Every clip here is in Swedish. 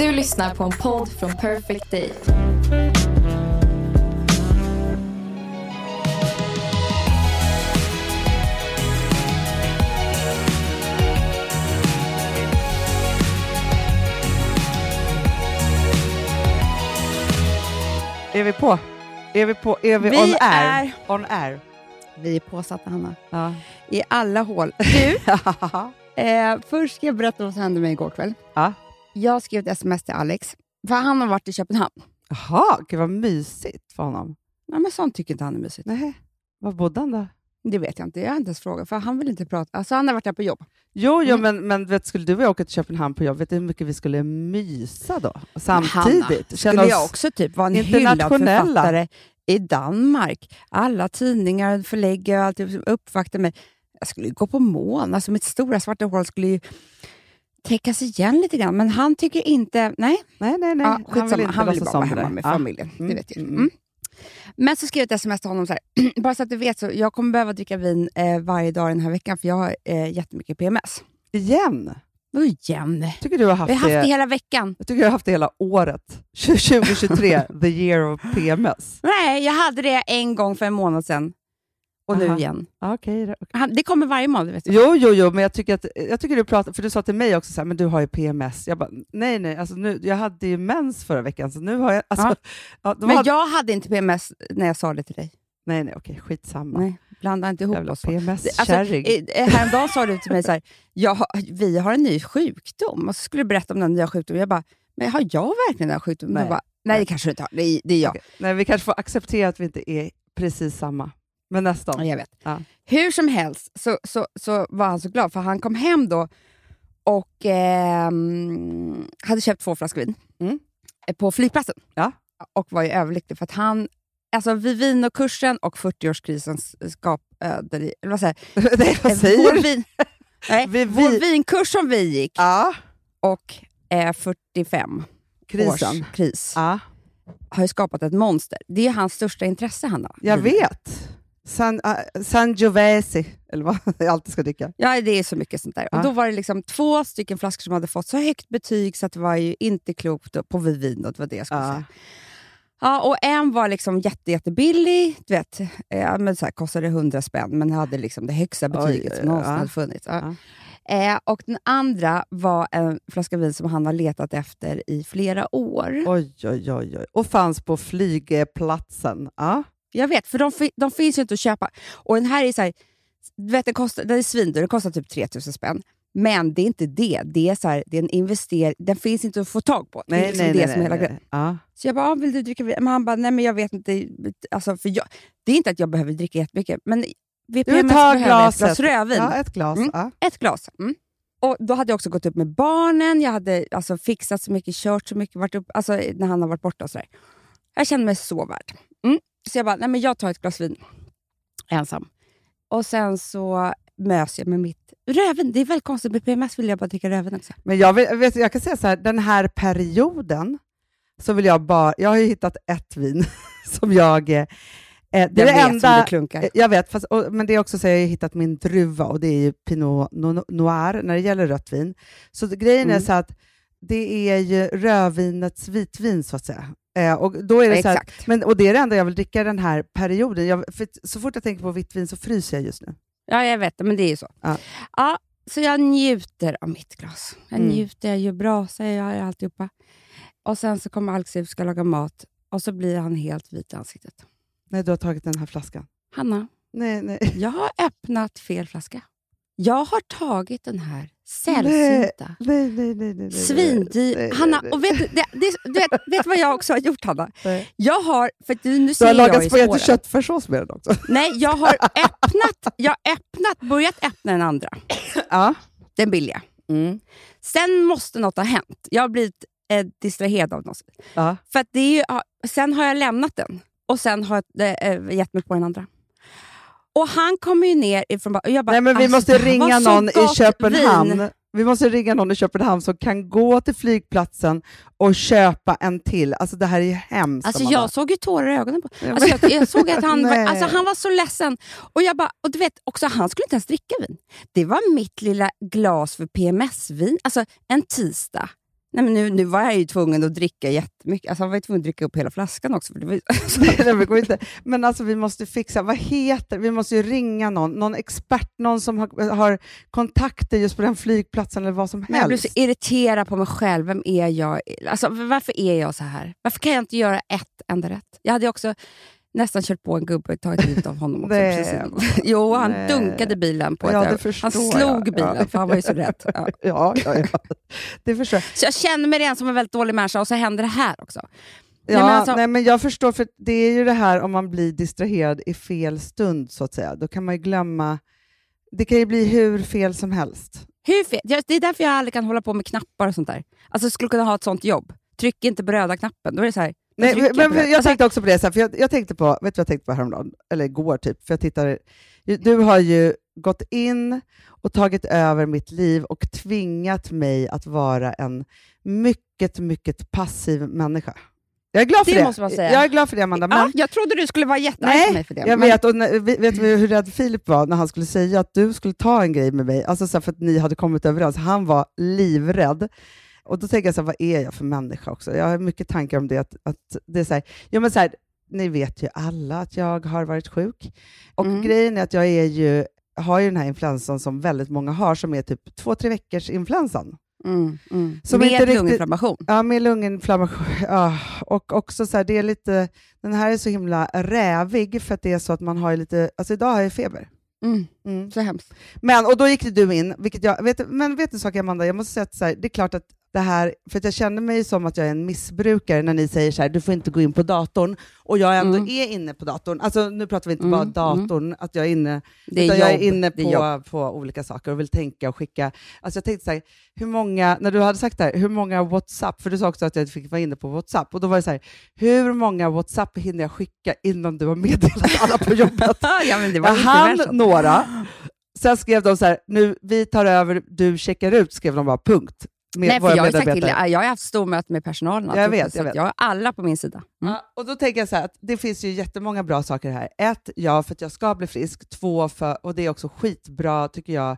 Du lyssnar på en podd från Perfect Day. Är vi på? Är vi på? Är vi, Vi on air? är- On air. Vi är påsatta, Hanna. Ja. I alla hål. Du, eh, först ska jag berätta vad som hände mig igår kväll. Ja. Jag skrev ett sms till Alex, för han har varit i Köpenhamn. Jaha, gud vad mysigt för honom. Nej, men sånt tycker inte han är mysigt. Nej, var bodde han då? Det vet jag inte. Jag har inte ens frågat, för han vill inte prata. Alltså, han har varit där på jobb. Jo, jo Mm. men, men vet, skulle du och jag åka till Köpenhamn på jobb, vet du hur mycket vi skulle mysa då? Samtidigt. Hanna, skulle jag också typ vara en hyllad författare i Danmark. Alla tidningar, förläggare och allt uppvaktar mig. Jag skulle gå på moln. Alltså mitt stora svarta hål skulle ju täckas igen lite grann. Men han tycker inte... Nej, Nej, nej, nej. Ja, han vill inte han vill bara vara hemma med Ja. familjen. Mm, Det vet jag. mm. Mm. Men så skrev jag ett sms till honom så här. bara så att du vet, så jag kommer behöva dricka vin eh, varje dag den här veckan för jag har eh, jättemycket PMS. Igen? Vadå igen? Tycker du har haft, Vi har haft det det, hela veckan. jag tycker du har haft det hela året. 2023, the year of PMS. Nej, jag hade det en gång för en månad sedan. Och nu Aha. igen. Okej, då. Han- Det kommer varje månad. Vet du. Jo, jo, jo, men jag tycker, att, jag tycker du pratar, för du sa till mig också så här, men du har ju PMS. Jag bara, nej, nej, alltså nu, jag hade ju mens förra veckan, så nu har jag... Alltså, Ja. Men hade, jag hade inte PMS när jag sa det till dig. nej, nej, okej, skitsamma. Nej, blanda inte ihop Jävla oss. Det- Alltså, PMS-kärring. eh, häromdagen sa du till mig så här, jag vi har en ny sjukdom. Och så skulle du berätta om den nya sjukdomen. Jag bara, men har jag verkligen den här sjukdomen? Nej. Bara, nej det kanske du inte har. Det är, det är jag. Nej, vi kanske får acceptera att vi inte är precis samma. Men nästan. Ja, jag vet. Ja. Hur som helst så, så, så var han så glad, för han kom hem då och ehm, hade köpt två flaskor vin Mm. eh, på flygplatsen. Ja. Och var ju överlycklig för att han, alltså vid vinokursen och 40-årskrisen skapade, eller vad säger nej, vad säger vår, vin, nej, Vi- vår vi- vinkurs som vi gick Ja, och eh, 45 krisen. års kris Ja, har ju skapat ett monster. Det är hans största intresse, Hanna. jag vet. San, uh, Sangiovese, eller vad jag alltid ska dricka. Ja, det är så mycket sånt där. Ja. Och Då var det liksom två stycken flaskor som hade fått så högt betyg så att det var ju inte klokt på vin. Det var det jag skulle Ja. säga. Ja, och en var liksom jätte, jättebillig. Du vet, eh, men så här, kostade 100 spänn, men hade liksom det högsta Oj, betyget som ja. någonsin hade funnits. Ja. Eh, och den andra var en flaska vin som han har letat efter i flera år. Oj, oj, oj, oj. Och fanns på flygplatsen. Ja. Jag vet, för de, de finns ju inte att köpa. Och den här är så här, du vet, den, kostar, den är svindyr, den kostar typ 3000 spänn. Men det är inte det. Det är, så här, det är en investering. Den finns inte att få tag på. det är Nej, liksom nej, det nej. som är hela nej, grejen. nej. Ja. Så jag bara, ah, vill du dricka vin? Men han bara, nej men jag vet inte. Alltså, för jag, det är inte att jag behöver dricka jättemycket, men vid Du, PMS ta behöver ett glas rödvin. Ja, ett glas. Mm. Ja. Ett glas. Mm. Och Då hade jag också gått upp med barnen, jag hade alltså, fixat så mycket, kört så mycket, varit upp, alltså, när han har varit borta och sådär. Jag kände mig så värd. Mm. Så jag bara, nej men jag tar ett glas vin ensam. Och sen så mös jag med mitt rödvin. Det är väldigt konstigt, med PMS vill jag bara dricka rödvin också. Men jag, vet, jag kan säga så här, den här perioden så vill jag bara... Jag har ju hittat ett vin som jag... Eh, det är Jag det vet som enda... det klunkar. Eh, Jag vet, fast, och, men det är också så jag har hittat min druva och det är ju Pinot no- Noir när det gäller rött vin. Så grejen är Mm. så att det är ju rödvinets vitvin så att säga. Eh, och, då är det så här, men, och det är det enda jag vill dricka den här perioden. Jag, för så fort jag tänker på vitt vin så fryser jag just nu. Ja, jag vet men det är ju så. Ja. Ja, så jag njuter av mitt glas. Jag Mm. njuter, jag gör brasa, jag gör alltihopa. Och sen så kommer Alex ut och ska laga mat och så blir han helt vit i ansiktet. Nej, du har tagit den här flaskan. Hanna, Nej, nej. jag har öppnat fel flaska. Jag har tagit den här sällsynta, nej, nej, nej, nej, svindyr... Hanna, och vet du, det, det, du vet, vet du vad jag också har gjort, Hanna? Nej. Jag har, för att nu Du har jag lagat spagetti spåren. köttfärssås med den också. Nej, jag har öppnat, jag öppnat, börjat öppna den andra. Ja. Den billiga. Mm. Sen måste något ha hänt. Jag har blivit eh, distraherad av något. Ja. För det är ju, sen har jag lämnat den och sen har jag eh, gett mig på den andra. Och han kommer ju ner ifrån... och Jag bara, Nej, men vi alltså, måste ringa någon i Köpenhamn. vin. Vi måste ringa någon i Köpenhamn som kan gå till flygplatsen och köpa en till. Alltså det här är ju hemskt. Alltså jag såg ju tårar i ögonen på alltså, jag, jag såg att han var, alltså, han var så ledsen. Och jag bara, och du vet, också han skulle inte ens dricka vin. Det var mitt lilla glas för PMS-vin, alltså en tisdag. Nej, men nu, nu var jag ju tvungen att dricka jättemycket. Alltså, han var ju tvungen att dricka upp hela flaskan också. För det var, Nej, det går inte. Men alltså vi måste fixa, vad heter Vi måste ju ringa någon, någon expert, någon som har, har kontakter just på den flygplatsen eller vad som Men jag helst. så irriterad på mig själv. Vem är jag? Alltså, varför är jag så här? Varför kan jag inte göra ett enda rätt? Jag hade också nästan kört på en gubbe och tagit livet av honom. Också, Nej. precis. Jo, han Nej. dunkade bilen på Ja, ett Han slog jag. bilen, Ja. för han var ju så rädd. Ja. Ja, ja, ja. Det förstår jag. Så jag känner mig redan som en väldigt dålig människa och så händer det här också. Ja, men alltså- nej, men jag förstår, för det är ju det här om man blir distraherad i fel stund, så att säga. Då kan man ju glömma... Det kan ju bli hur fel som helst. Hur fel? Det är därför jag aldrig kan hålla på med knappar och sånt där. Alltså jag skulle kunna ha ett sånt jobb. Tryck inte på röda knappen. Då är det så här. Nej, men, det. men jag Alltså, tänkte också på det, så här, för jag, jag tänkte på, vet du vad jag tänkte på häromdagen? Eller igår typ, för jag tittade, du har ju gått in och tagit över mitt liv och tvingat mig att vara en mycket, mycket passiv människa. Jag är glad för Det det. måste man säga. Jag är glad för det, Amanda. Men, ja, jag trodde du skulle vara jättearg på mig för det. Jag men- vet, och när, vet du hur rädd Filip var när han skulle säga att du skulle ta en grej med mig? Alltså så för att ni hade kommit överens. Han var livrädd. Och då tänker jag, så här, vad är jag för människa också? Jag har mycket tankar om det. Att, att det är så här, ja, men så här, ni vet ju alla att jag har varit sjuk. Och Mm. grejen är att jag är ju, har ju den här influensan som väldigt många har, som är typ två, tre veckors influensan. Mm, mm. Som Med riktigt- lunginflammation. Ja, med lunginflammation. Ja, och också så här, det är lite, den här är så himla rävig för att det är så att man har lite, alltså idag har jag feber. Mm. Mm. Så hemskt. Men, och då gick du in, vilket jag, vet, men vet du en sak Amanda, jag måste säga att så här, det är klart att det här, för att jag känner mig som att jag är en missbrukare när ni säger så här, du får inte gå in på datorn, och jag ändå Mm. är inne på datorn. Alltså nu pratar vi inte Mm, bara datorn, att jag är inne, Det är utan jobb. jag är inne Det är på, på olika saker och vill tänka och skicka. Alltså jag tänkte så här, hur många, när du hade sagt det här, hur många WhatsApp, för du sa också att jag fick vara inne på WhatsApp, och då var det så här, hur många WhatsApp hinner jag skicka innan du har meddelat alla på jobbet? ja, men det var Jag hann några, sen skrev de så här, nu vi tar över, du checkar ut, skrev de bara punkt. Med Nej, för jag, har sagt till, jag har haft stormöte med personalen. Jag vet, jag vet. Jag har alla på min sida. Mm. Ja, och då tänker jag så här, att det finns ju jättemånga bra saker här. Ett, ja, för att jag ska bli frisk. Två, för, och det är också skitbra tycker jag,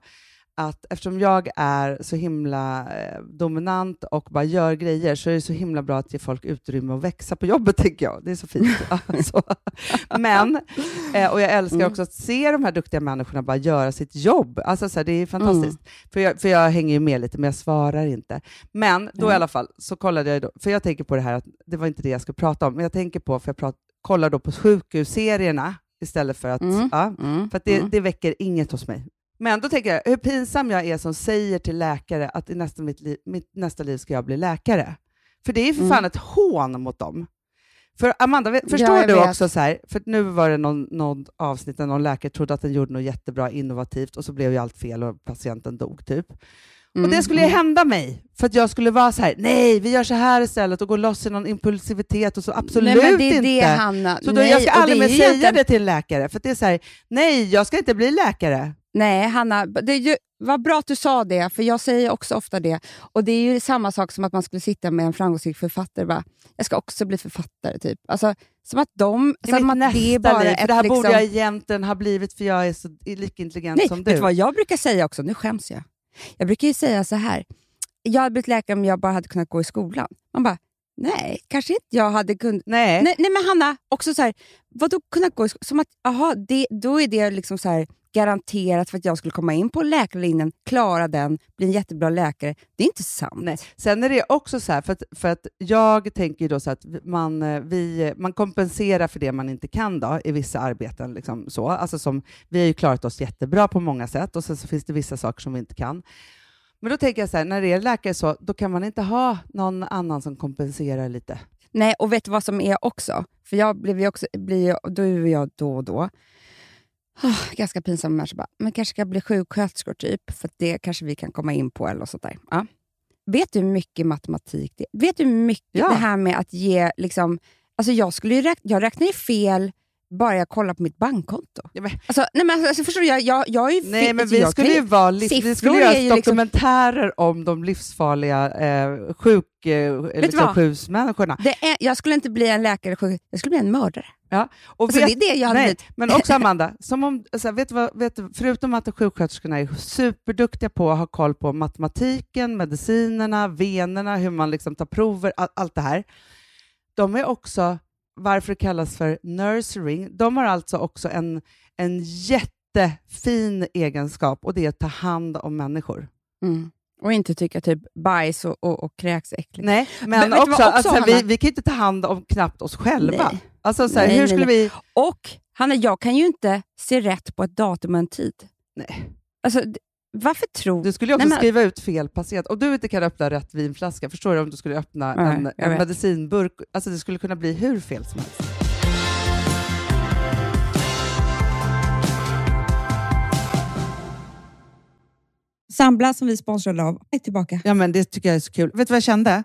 att eftersom jag är så himla eh, dominant och bara gör grejer så är det så himla bra att ge folk utrymme att växa på jobbet, tycker jag. Det är så fint. alltså. Men, eh, och jag älskar Mm. också att se de här duktiga människorna bara göra sitt jobb. Alltså, så här, det är fantastiskt. Mm. För, jag, för jag hänger ju med lite, men jag svarar inte. Men då i Mm. alla fall så kollade jag, då, för jag tänker på det här, att det var inte det jag skulle prata om, men jag tänker på, för jag prat, kollar då på sjukhusserierna istället för att, Mm. ja, Mm. för att det, Mm. det väcker inget hos mig. Men då tänker jag, hur pinsam jag är som säger till läkare att i nästa, mitt liv, mitt nästa liv ska jag bli läkare. För det är ju för Mm. fan ett hån mot dem. För Amanda, förstår Ja, du vet. också så här, för nu var det någon, någon avsnitt där någon läkare trodde att den gjorde något jättebra innovativt och så blev ju allt fel och patienten dog typ. Mm. Och det skulle ju hända mig, för att jag skulle vara så här: nej, vi gör så här istället och gå loss i någon impulsivitet och så absolut Nej, men det är inte. det, Hanna. så då, nej, jag ska aldrig mer säga egentligen- det till en läkare, för att det är så här, nej, jag ska inte bli läkare. Nej, Hanna, det är ju, vad bra att du sa det, för jag säger också ofta det. Och Det är ju samma sak som att man skulle sitta med en framgångsrik författare bara, jag ska också bli författare. Typ. Alltså, som att de... Det är som att det är bara liv, ett, det här borde liksom, jag egentligen ha blivit, för jag är så lika intelligent Nej, som vet du. du vad jag brukar säga också? Nu skäms jag. Jag brukar ju säga så här. Jag hade blivit läkare om jag bara hade kunnat gå i skolan. Man bara, nej, kanske inte jag hade kunnat. Nej. Nej, nej men Hanna, också så här, vadå kunnat gå i skolan? Som att, aha, det, då är det liksom så här garanterat för att jag skulle komma in på läkarlinjen, klara den, bli en jättebra läkare. Det är inte sant. Nej. Sen är det också så här, för att, för att jag tänker ju då så att man, eh, vi, man kompenserar för det man inte kan då, i vissa arbeten. Liksom så. Alltså som, vi har ju klarat oss jättebra på många sätt och sen så finns det vissa saker som vi inte kan. Men då tänker jag så här, när det är läkare så, då kan man inte ha någon annan som kompenserar lite. Nej, och vet du vad som är också? För jag blir ju också, blir ju, då är jag då och då. Ah, ganska pinsam människa, bara, men kanske ska bli sjuksköterskor typ, för det kanske vi kan komma in på eller sånt där. Ja. Vet du hur mycket matematik det är? Vet du hur mycket Ja. det här med att ge... Liksom, alltså jag, skulle räkna, jag räknar ju fel bara jag kollar på mitt bankkonto. Ja, men- Alltså, nej men alltså, förstår du, jag, jag, jag är Nej, men vi skulle ju vara liv, vi skulle göra liksom- dokumentärer om de livsfarliga eh, sjuk, eh, liksom, är, jag skulle inte bli en läkare, sjuk- jag skulle bli en mördare. Ja. Och Alltså, det är det jag hade nej, blivit. Men också Amanda, som om, alltså, vet du vad, vet förutom att sjuksköterskorna är superduktiga på att ha koll på matematiken, medicinerna, venerna, hur man liksom tar prover, all, allt det här. De är också, varför det kallas för nursing, de har alltså också en, en jättefin egenskap och det är att ta hand om människor. Mm. Och inte tycka typ bajs och, och, och kräks äckligt. Nej, Men men, också, också, alltså, vi, Hanna? vi kan ju inte ta hand om knappt oss själva. Nej. Alltså, så här, Nej, hur nej, skulle nej. vi... Och Hanna, jag kan ju inte se rätt på ett datum och en tid. Nej. Alltså, varför tror Du skulle ju också Nej, men- skriva ut fel patient. Om du inte kan öppna rätt vinflaska, förstår du om du skulle öppna Nej, en, en medicinburk? Alltså det skulle kunna bli hur fel som helst. Sambla som vi sponsrade av är tillbaka. Ja, men det tycker jag är så kul. Vet du vad jag kände?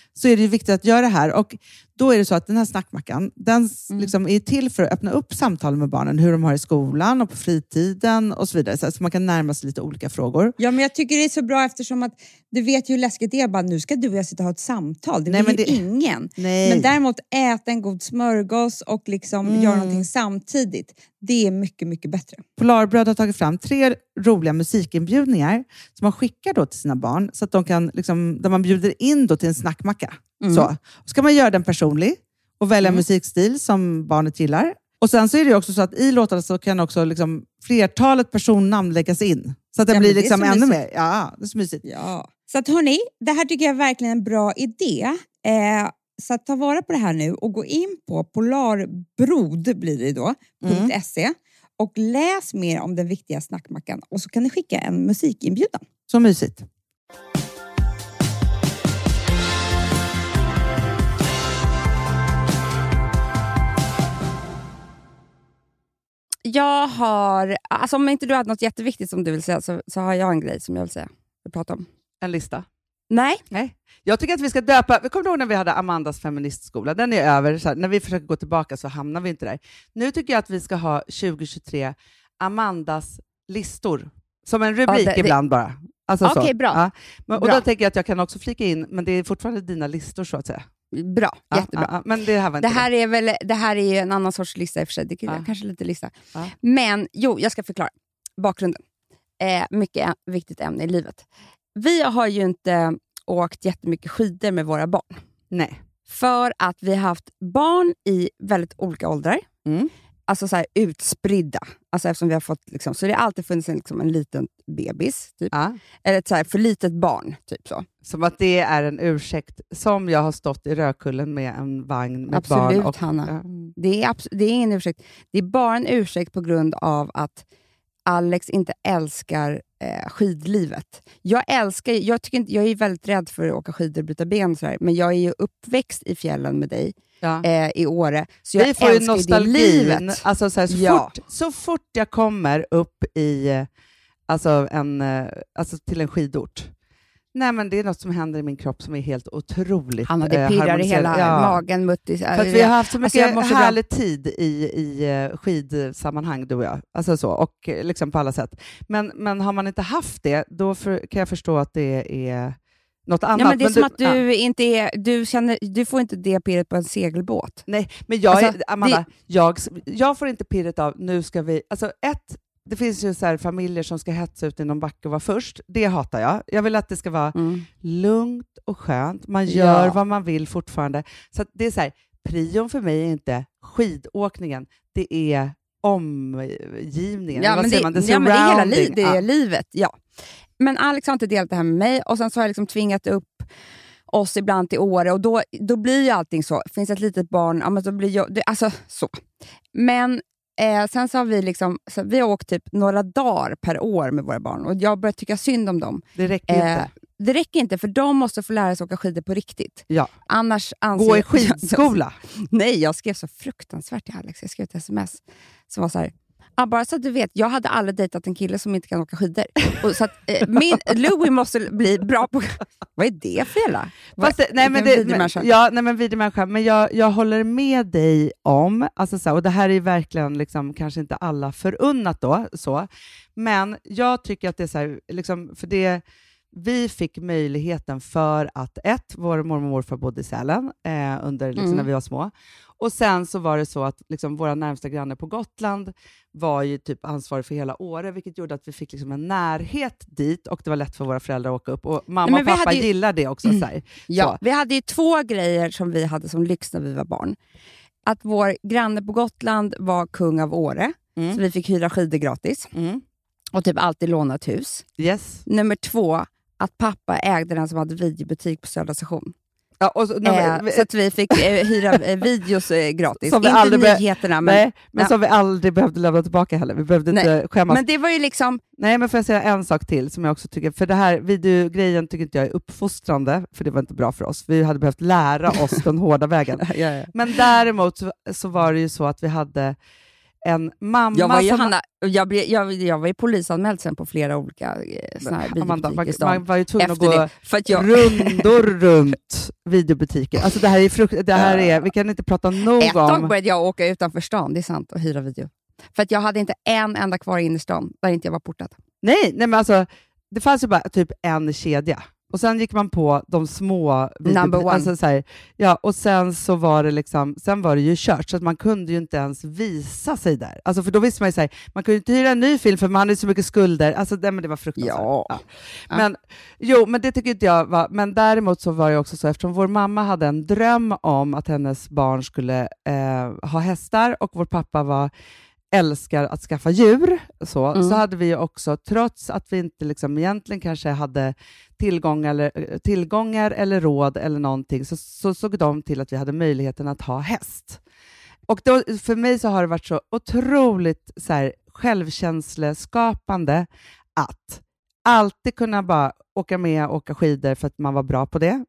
så är det viktigt att göra det här. Och då är det så att den här snackmackan, den s- liksom är till för att öppna upp samtal med barnen, hur de har i skolan och på fritiden och så vidare. Så man kan närma sig lite olika frågor. Ja, men jag tycker det är så bra eftersom att du vet ju hur läskigt det är. Bara, nu ska du och jag sitta och ha ett samtal. Det vill ju det- ingen. Nej. Men däremot äta en god smörgås och liksom Mm. göra någonting samtidigt. Det är mycket, mycket bättre. Polarbröd har tagit fram tre roliga musikinbjudningar som man skickar då till sina barn, så att de kan, liksom, där man bjuder in då till en snackmacka. Så. så kan man göra den personlig och välja musikstil som barnet gillar. Och Sen så är det också så att i låtarna så kan också liksom flertalet personnamn läggas in. Så att det Ja, blir liksom ännu mysigt. mer. Ja, det är så mysigt. Ja. Så att hörni, det här tycker jag är verkligen en bra idé. Eh, så att ta vara på det här nu och gå in på polarbrod blir det då, .se och läs mer om den viktiga snackmackan och så kan ni skicka en musikinbjudan. Så mysigt. Jag har, alltså om inte du hade något jätteviktigt som du vill säga så, så har jag en grej som jag vill säga. Vill prata om. En lista. Nej, Nej. Jag tycker att vi ska döpa, vi kommer ihåg när vi hade Amandas feministskola, den är över, så här, när vi försöker gå tillbaka så hamnar vi inte där. Nu tycker jag att vi ska ha 2023 Amandas listor, som en rubrik det- det- ibland bara. Alltså så. Okej, bra. Ja. Men, och Bra. då tänker jag att jag kan också flika in, men det är fortfarande dina listor så att säga. bra. Ja, Jättebra. ja, ja, men det här var Det är väl det här är ju en annan sorts lista i och för sig. Det är Ja. kanske lite lista. Ja. Men jo, jag ska förklara bakgrunden. Eh, mycket viktigt ämne i livet. Vi har ju inte åkt jättemycket skidor med våra barn. Nej. För att vi har haft barn i väldigt olika åldrar. Mm. Alltså så här utspridda. Alltså eftersom vi har fått, liksom, så det har alltid funnits en, liksom, en liten bebis. Typ. Ja. Eller ett så här för litet barn. Typ så. Som att det är en ursäkt, som jag har stått i Rödkullen med en vagn med Absolut, barn. Och, Hanna. Ja. Det är, abs- det är ingen ursäkt. Det är bara en ursäkt på grund av att, Alex inte älskar eh, skidlivet. Jag älskar, jag, tycker inte, jag är väldigt rädd för att åka skidor och bryta ben, och sådär, men jag är ju uppväxt i fjällen med dig Ja. eh, i Åre. Så jag Vi får ju nostalgin. livet. Alltså så, här, så, Ja. fort, så fort jag kommer upp i, eh, alltså en, eh, alltså till en skidort, Nej, men det är något som händer i min kropp som är helt otroligt Hanna, det eh, pirrar i hela Ja. magen, muttis. För vi har haft så Alltså, mycket jag mår så bra. härlig tid i, i eh, skidsammanhang, du och jag. Alltså så, och eh, liksom på alla sätt. Men, men har man inte haft det, då för, kan jag förstå att det är något annat. Ja, men det är som att du ja. inte är, du, känner, du får inte det pirret på en segelbåt. Nej, men jag, Alltså, är, Amanda, det- jag, jag får inte pirret av nu ska vi... Alltså ett, det finns ju så här familjer som ska hetsa ut i någon backe och vara först. Det hatar jag. Jag vill att det ska vara lugnt och skönt. Man gör Mm. Ja. vad man vill fortfarande. Så det är så här, prion för mig är inte skidåkningen, det är omgivningen. Ja, Vad men säger det, man? The ja, men det är hela li, det är Ja. livet. Ja. Men Alex har inte delat det här med mig och sen så har jag liksom tvingat upp oss ibland till Åre och då, då blir ju allting så. Finns ett litet barn, ja, men då blir jag, det, alltså så. Men eh, sen så har vi liksom, så vi har åkt typ några dagar per år med våra barn och jag börjar tycka synd om dem. Det räcker Eh, inte. det räcker inte för de måste få lära sig åka skidor på riktigt. Ja. Annars anser Gå i jag- skidskola. Nej, jag skrev så fruktansvärt till Alex. Jag skrev ett sms som var så här. Ja, bara så att du vet, jag hade aldrig dejtat en kille som inte kan åka skidor. Och så att, eh, min, Louis måste bli bra på... Vad är det för jävla... Fast, det- nej, men det, men, ja, nej, men vidrig människa. Men jag, jag håller med dig om, alltså så här, och det här är verkligen liksom, kanske inte alla förunnat då, så. men jag tycker att det är så här, liksom, för det, vi fick möjligheten för att ett, vår mormor och morfar bodde i Sälen eh, under, liksom, Mm. när vi var små. Och sen så var det så att liksom, våra närmsta grannar på Gotland var ju typ ansvarig för hela Åre, vilket gjorde att vi fick liksom en närhet dit och det var lätt för våra föräldrar att åka upp. Och mamma Nej, och pappa ju- gillar det också. Så här. Ja, Så. vi hade ju två grejer som vi hade som lyx när vi var barn. Att vår granne på Gotland var kung av Åre, Mm. så vi fick hyra skidor gratis. Mm. Och typ alltid låna ett hus. Yes. Nummer två, att pappa ägde den som hade videobutik på Södra station. Ja, så, Eh, så att vi fick eh, hyra eh, videos eh, gratis. Som Inte aldrig nyheterna, men, nej, men ja. som vi aldrig behövde lämna tillbaka heller. Vi behövde Nej, inte skämmas. men det var ju liksom... Nej, men får jag säga en sak till som jag också tycker, för det här videogrejen tycker inte jag är uppfostrande, för det var inte bra för oss. Vi hade behövt lära oss den hårda vägen. Men däremot så, så var det ju så att vi hade en mamma Jag var ju, som... Hanna, jag, blev, jag, jag var ju polisanmäld sen på flera olika eh, såna här Amanda, videobutiker man, man var ju tvungen att gå det, att jag- rundor runt videobutiker. Alltså det här är frukt, det här är, vi kan inte prata nog Ett om... tag började jag åka utanför stan, det är sant, och hyra video. För att jag hade inte en enda kvar i innerstan där inte jag var portad. Nej, nej men alltså, det fanns ju bara typ en kedja. Och sen gick man på de små... Number one. Alltså så här, ja, och sen så var det liksom, sen var det ju kört, så att man kunde ju inte ens visa sig där. Alltså för då visste man ju så här, man kunde ju inte hyra en ny film för man hade så mycket skulder. Alltså det, men det var fruktansvärt. Ja. Men, jo, men det tycker inte jag var... Men däremot så var det också så, eftersom vår mamma hade en dröm om att hennes barn skulle eh, ha hästar och vår pappa var älskar att skaffa djur, så, Mm. så hade vi också, trots att vi inte liksom egentligen kanske hade tillgångar eller, eh, tillgångar eller råd eller någonting, så, så såg de till att vi hade möjligheten att ha häst. Och då, för mig så har det varit så otroligt så här, självkänsleskapande att alltid kunna bara åka med och åka skidor för att man var bra på det.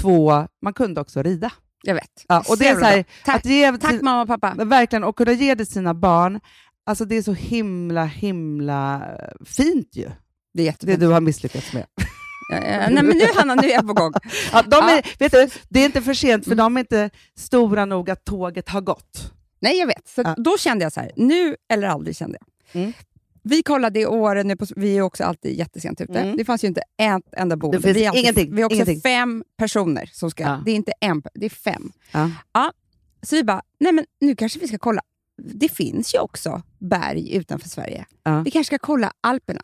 Två, man kunde också rida. Jag vet. Ja, och det är så här, Tack, att ge tack mamma och pappa. Verkligen, och kunna ge det till sina barn, alltså det är så himla, himla fint ju. Det är Det du har misslyckats med. Ja, ja, nej men nu Hanna, nu är jag på gång. Ja, de är, Ja. vet du, det är inte för sent, för de är inte stora nog att tåget har gått. Nej, jag vet. Så. Då kände jag så här, nu eller aldrig kände jag. Mm. Vi kollade i år, nu på, vi är också alltid jättesent ute. Mm. Det fanns ju inte ett enda boende. Det finns vi är alltid, ingenting, Vi är också ingenting. fem personer som ska, Ja. det är inte en, det är fem. Ja. Så vi bara, nej men nu kanske vi ska kolla. Det finns ju också berg utanför Sverige. Ja. Vi kanske ska kolla Alperna.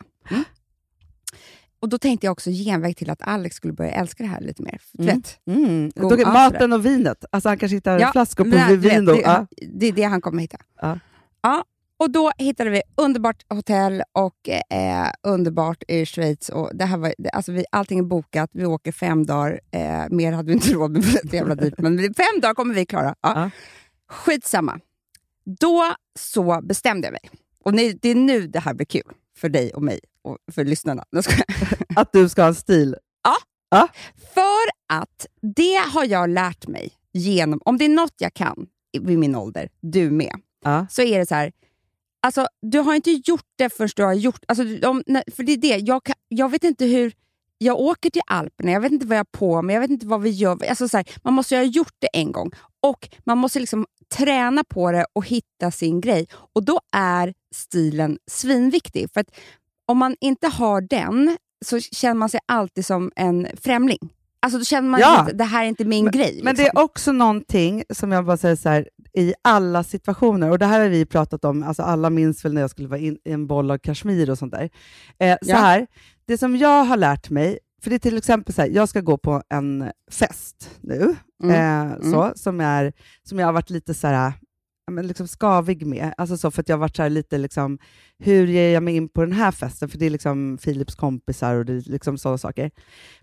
Och då tänkte jag också genväg till att Alex skulle börja älska det här lite mer. Mm. vet, Mm. Ja, maten och vinet. Alltså han kanske hittar Ja, flaskor på vin. Det, Ja. det är det han kommer hitta. Ja. Ja, och då hittade vi underbart hotell och eh, underbart i Schweiz. Och det här var, alltså vi, allting är bokat, vi åker fem dagar. Eh, mer hade vi inte råd med, för det jävla dyrt. Men fem dagar kommer vi klara. Ja. Ja. Skitsamma. Då så bestämde jag mig. Och ni, det är nu det här blir kul för dig och mig och för lyssnarna. Nu. Att du ska ha en stil. För att det har jag lärt mig genom, om det är något jag kan vid min ålder, du med, Ja. så är det så här, alltså, du har inte gjort det förrän du har gjort alltså, om, För det är det, jag, jag vet inte hur... Jag åker till Alperna, jag vet inte vad jag har på mig, jag vet inte vad vi gör. Alltså, så här, man måste ju ha gjort det en gång och man måste liksom träna på det och hitta sin grej. Och då är stilen svinviktig. För att om man inte har den så känner man sig alltid som en främling. Alltså då känner man Ja. att det här är inte min grej. Men det liksom. är också någonting som jag bara säger så här, i alla situationer, och det här har vi pratat om, alltså alla minns väl när jag skulle vara in, i en boll av kashmir och sånt där. Eh, så Ja. här, det som jag har lärt mig, för det är till exempel så här, jag ska gå på en fest nu, Mm. eh, så, som, är, som jag har varit lite så här, men liksom skavig med. Alltså så, för att jag varit så lite liksom, hur ger jag mig in på den här festen? För det är liksom Philips kompisar och det är liksom sådana saker.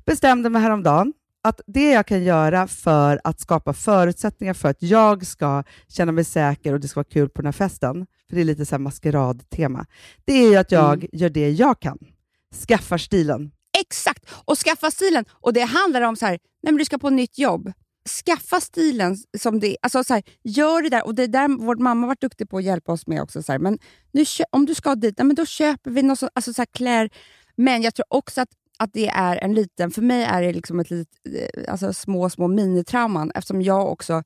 Bestämde mig häromdagen att det jag kan göra för att skapa förutsättningar för att jag ska känna mig säker och det ska vara kul på den här festen, för det är lite så här maskeradtema, det är ju att jag Mm. gör det jag kan. Skaffar stilen. Exakt! Och skaffa stilen. Och det handlar om så här, nej men du ska på ett nytt jobb. Skaffa stilen som det alltså så här, Gör det där. Och det är där vår mamma har varit duktig på att hjälpa oss med också. Så här, men nu, om du ska dit, men då köper vi något så, alltså så här, klär. Men jag tror också att, att det är en liten, för mig är det liksom ett litet, eh, alltså små, små minitrauman eftersom jag också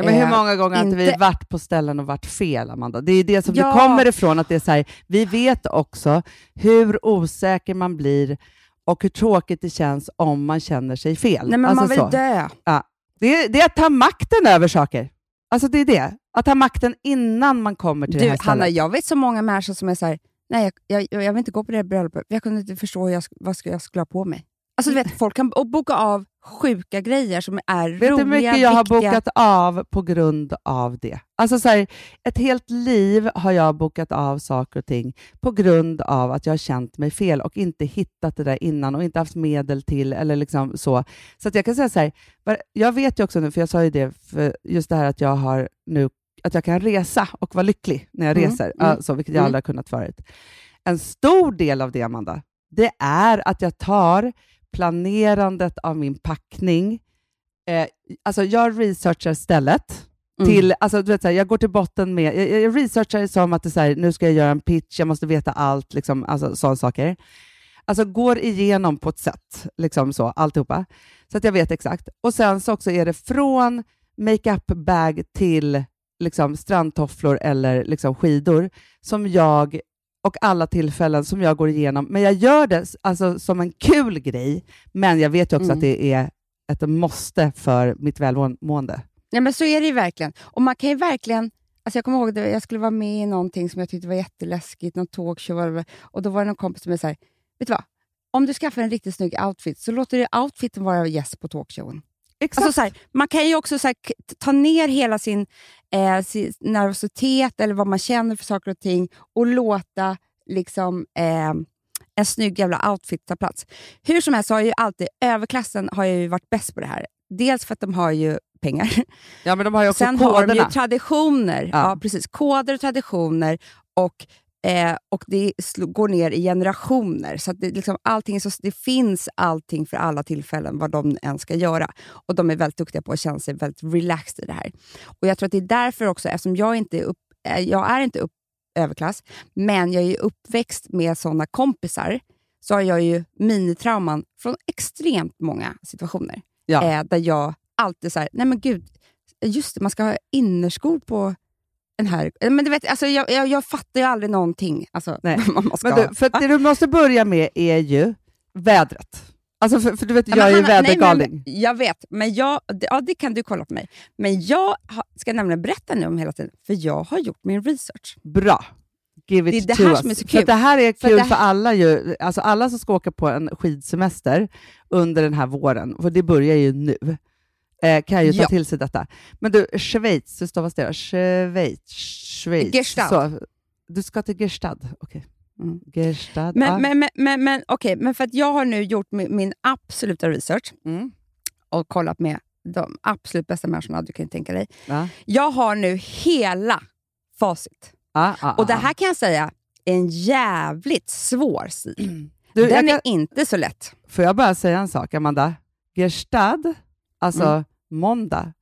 Ja, men hur eh, många gånger har vi varit på ställen och varit fel, Amanda? Det är ju det som Ja. det kommer ifrån. att det är så här, Vi vet också hur osäker man blir och hur tråkigt det känns om man känner sig fel. Nej, men Alltså man vill så. dö. Det, är, det är att ta makten över saker. Alltså det är det. Att ta makten innan man kommer till det Du, här stället. Hanna, jag vet så många människor som är så här, nej jag, jag, jag vill inte gå på det här bröllopet, jag kunde inte förstå jag, vad ska jag skulle ha på mig. Alltså du vet, folk kan bo- boka av sjuka grejer som är Vet du roliga, hur mycket jag har viktiga. bokat av på grund av det? Alltså så här, ett helt liv har jag bokat av saker och ting på grund av att jag har känt mig fel och inte hittat det där innan och inte haft medel till eller liksom så. Så att jag kan säga så här, jag vet ju också nu, för jag sa ju det, för just det här att jag har nu att jag kan resa och vara lycklig när jag Mm, reser, mm, alltså, vilket jag mm. aldrig har kunnat förut. En stor del av det, Amanda, det är att jag tar planerandet av min packning, eh, alltså jag researchar stället, Mm. till, alltså, du vet, så här, jag går till botten med, jag, jag researchar som att det så här, nu ska jag göra en pitch, jag måste veta allt, liksom, alltså, sådana saker. Alltså går igenom på ett sätt, liksom så, alltihopa, så att jag vet exakt. Och sen så också är det från makeup-bag till liksom, strandtofflor eller liksom, skidor som jag och alla tillfällen som jag går igenom. Men jag gör det alltså, som en kul grej, men jag vet ju också Mm. att det är ett måste för mitt välmående. Ja, men så är det ju verkligen. Och man kan ju verkligen... Alltså jag kommer ihåg att jag skulle vara med i någonting som jag tyckte var jätteläskigt, någon talkshow, och då var det någon kompis som sa, vet du vad? Om du skaffar en riktigt snygg outfit så låter du outfiten vara gäst på talkshowen. Exakt. Alltså så här, man kan ju också så här, ta ner hela sin, eh, sin nervositet eller vad man känner för saker och ting och låta liksom, eh, en snygg jävla outfit ta plats. Hur som helst så har ju alltid överklassen har ju varit bäst på det här. Dels för att de har ju pengar. ja, men de har ju också Sen koderna. har de ju traditioner. Ja. Ja. precis. Koder och traditioner. Och, eh, och det går ner i generationer. Så att det, liksom, allting så, det finns allting för alla tillfällen, vad de än ska göra. Och De är väldigt duktiga på att känna sig väldigt relaxed i det här. Och Jag tror att det är därför också, eftersom jag inte är, upp, eh, jag är inte upp, överklass, men jag är uppväxt med sådana kompisar, så har jag ju minitrauman från extremt många situationer. Ja. Eh, där jag alltid här, nej men gud, just det, man ska ha innerskor på en här... Eh, Men du vet, alltså, jag, jag, jag fattar ju aldrig någonting. Alltså, Nej. man ska Men du, för det du måste börja med är ju vädret. Alltså för, för du vet, Ja, jag är men ju Hanna, nej, vädergalning. jag vet, men jag, ja, det kan du kolla på mig. Men jag ha, ska nämligen berätta nu om hela tiden, för jag har gjort min research. Bra. Give Det är it det to här us. som är så För kul. att det här är För kul det- för alla ju. Alltså alla som ska åka på en skidsemester under den här våren, för det börjar ju nu, eh, kan ju ta Ja. till sig detta. Men du, Schweiz, hur stavas det? Schweiz? Schweiz. Gestad. Så, du ska till Gerstad? Okej. Mm. Gerstad. Men, ja. men, men, men, men, okej, men för att jag har nu gjort min, min absoluta research Mm. och kollat med de absolut bästa människorna du kan tänka dig. Ja. Jag har nu hela facit. Ja, Och det här kan jag säga är en jävligt svår stil. Du, jag Den kan, är inte så lätt. Får jag bara säga en sak, Amanda? Gerstad, alltså Mm. måndag,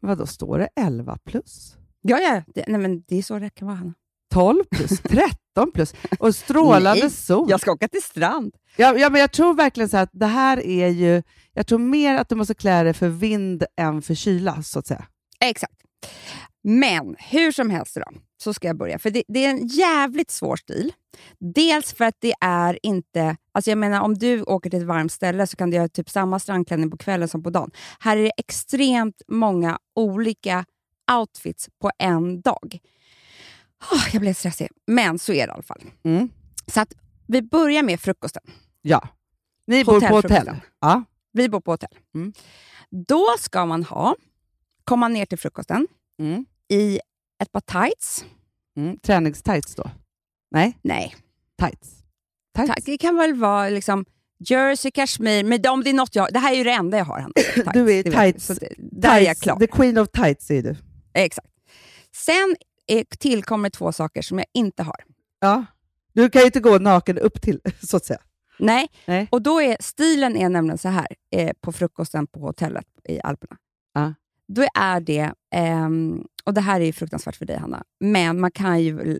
vad då står det 11 plus? Ja, ja. Det, nej, men det är så det kan vara. Hanna. 12 plus, 13 plus och strålande Nej, sol. Jag ska åka till strand. Ja, ja, men jag tror verkligen så att det här är ju, jag tror mer att du måste klä dig för vind än för kyla, så att säga. Exakt. Men hur som helst då, så ska jag börja. För det, det är en jävligt svår stil. Dels för att det är inte... Alltså jag menar, om du åker till ett varmt ställe så kan du göra typ samma strandklänning på kvällen som på dagen. Här är det extremt många olika outfits på en dag. Åh, jag blev stressig. Men så är det i alla fall. Mm. Så att vi börjar med frukosten. Ja. Ni bor på hotell? Ja. Vi bor på hotell. Mm. Då ska man ha, komma ner till frukosten Mm. i ett par tights. Mm. Träningstights då? Nej, Nej, tights. Tights. tack. det kan väl vara liksom jersey, kashmir, men om det är något jag... Det här är ju det enda jag har. Tights, Du är tights. Så Där är jag Tights. klar. The queen of tights är du. Exakt. Sen är, tillkommer två saker som jag inte har. Ja. Du kan ju inte gå naken upp till, så att säga. Nej, Nej. och då är stilen är nämligen så här eh, på frukosten på hotellet i Alperna. Ja. Då är det, ehm, och det här är ju fruktansvärt för dig Hanna, men man kan ju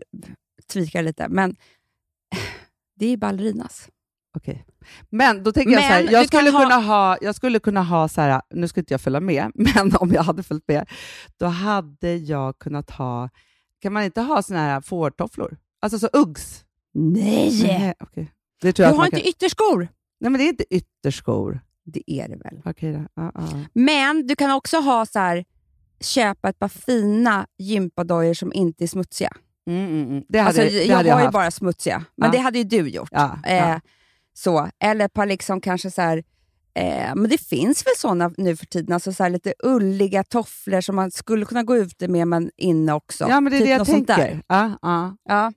tvika lite, men det är ballerinas. Okej. Men då tänker jag Men så här, du jag skulle, kunna ha, jag skulle kunna ha så här, nu ska inte jag följa med, men om jag hade följt med, då hade jag kunnat ha, kan man inte ha såna här fårtofflor? Alltså så Uggs? Nej! Nej, okej. Det tror Du jag att har inte kan. ytterskor? Nej, men det är inte ytterskor. Det är det väl. Då. Ja, ja. Men du kan också ha så här, köpa ett par fina gympadojor som inte är smutsiga. Mm, mm, mm. Det hade, Alltså, det jag hade har jag ju bara smutsiga, men Ja. det hade ju du gjort. Ja, ja. Eh, så. Eller par liksom kanske så här, eh, men det finns väl såna nu för tiden, alltså så lite ulliga tofflor som man skulle kunna gå ute med men inne också. ja, men det är Typ det jag tänker. Ja, ja. Ja.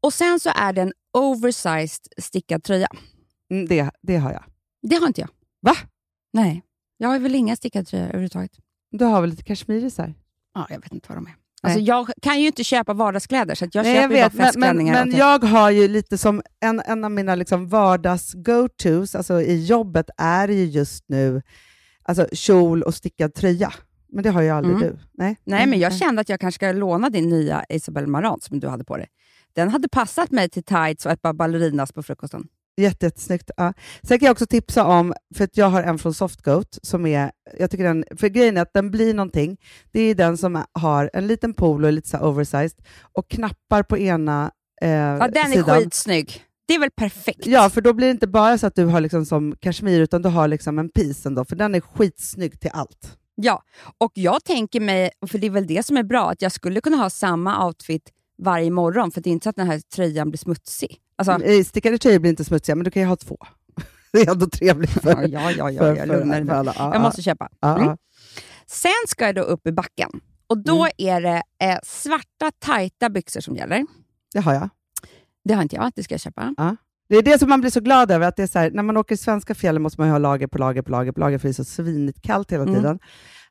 Och sen så är det en oversized stickad tröja. Mm, det, det har jag. Det har inte jag. Va? Nej. Jag har väl inga stickade tröjor överhuvudtaget. Du har väl lite kashmirisar? Ja, jag vet inte vad de är. Alltså, jag kan ju inte köpa vardagskläder, så att jag Nej, köper ju vet, bara men, men, festklänningar. men och typ- jag har ju lite som en, en av mina liksom vardags-go-tos alltså i jobbet är ju just nu alltså kjol och stickad tröja. Men det har ju aldrig Mm. du. Nej, Nej, men jag kände att jag kanske ska låna din nya Isabel Marant som du hade på dig. Den hade passat mig till tights och ett par ballerinas på frukosten. Jätte, jättesnyggt. Ja. Sen kan jag också tipsa om, för att jag har en från Softgoat, som är, jag tycker den, för grejen är att den blir någonting, det är den som har en liten polo, lite så oversized, och knappar på ena eh, Ja, den är sidan. skitsnygg. Det är väl perfekt? Ja, för då blir det inte bara så att du har liksom som kashmir, utan du har liksom en piece ändå, för den är skitsnygg till allt. Ja, och jag tänker mig, för det är väl det som är bra, att jag skulle kunna ha samma outfit varje morgon, för det är inte så att den här tröjan blir smutsig. Alltså, Eh, Stickade tröjor blir inte smutsiga, men du kan ju ha två. Det är ändå trevligt för, ja, ja, ja, ja, för, jag lugnar nu. alla. Ja, Jag måste köpa. Mm. Sen ska jag då upp i backen. Och då Mm. är det eh, svarta, tajta byxor som gäller. Det har jag. Det har inte jag, det ska jag köpa. Det är det som man blir så glad över, att det är så här, när man åker i svenska fjällen måste man ju ha lager på lager på lager på lager, för det är så svinigt kallt hela Mm. tiden.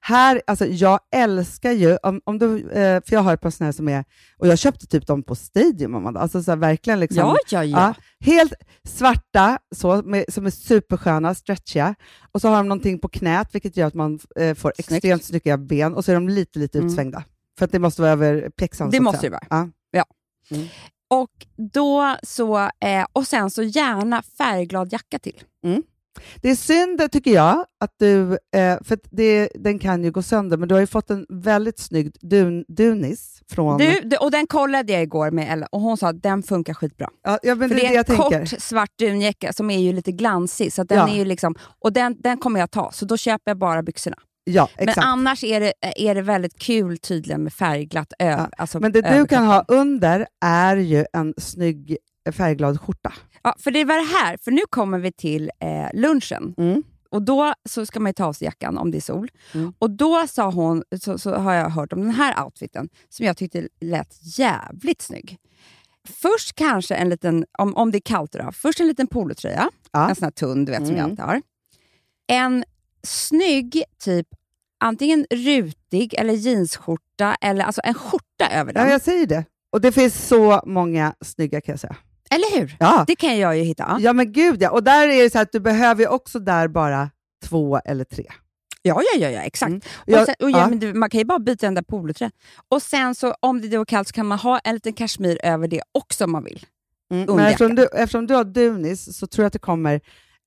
Här, alltså jag älskar ju, om, om du, eh, för jag har ett par såna här som är, och jag köpte typ dem på Stadium, Amanda. alltså så här, verkligen liksom, Ja, ja, ja. Ja, helt svarta, så, med, som är supersköna, stretchiga. Och så har de någonting på knät, vilket gör att man eh, får Snyggt. extremt snygga ben. Och så är de lite, lite Mm. utsvängda. För att det måste vara över pjäxan. Det måste det vara. Ja. Och, då så, eh, och sen så gärna färgglad jacka till. Det är synd, tycker jag, att du, eh, för det, den kan ju gå sönder, men du har ju fått en väldigt snygg dun, dunis från... Du, och den kollade jag igår med Ella och hon sa att den funkar skitbra. ja, ja, men För det är det en tänker. kort svart dunjacka som är ju lite glansig, så den Ja. är ju liksom, och den, den kommer jag ta, så då köper jag bara byxorna. Ja, exakt. Men annars är det, är det väldigt kul tydligen med färgglatt ö, Ja, alltså Men det du kan ha under är ju en snygg färgglad skjorta. Ja, för det var det här, för nu kommer vi till eh, lunchen. Mm. Och Då så ska man ju ta av sig jackan om det är sol. Mm. Och Då sa hon, så, så har jag hört om den här outfiten som jag tyckte lät jävligt snygg. Först kanske en liten, om, om det är kallt då, först en liten polotröja, Ja. en sån här tunn du vet som jag Mm. alltid har. En snygg, typ antingen rutig eller jeansskjorta, eller alltså en skjorta över den. Ja, jag säger det. Och det finns så många snygga kan jag säga. Eller hur? Ja, Det kan jag ju hitta. ja men gud ja. Och där är det så att du behöver ju också där bara två eller tre. Ja, ja, ja, ja exakt. Mm. Och Jag- sen, och ja, ja. man kan ju bara byta den där polotröjan. Och sen så om det är kallt så kan man ha en liten kashmir över det också om man vill. Mm. Men eftersom du, eftersom du har Dunis så tror jag att det kommer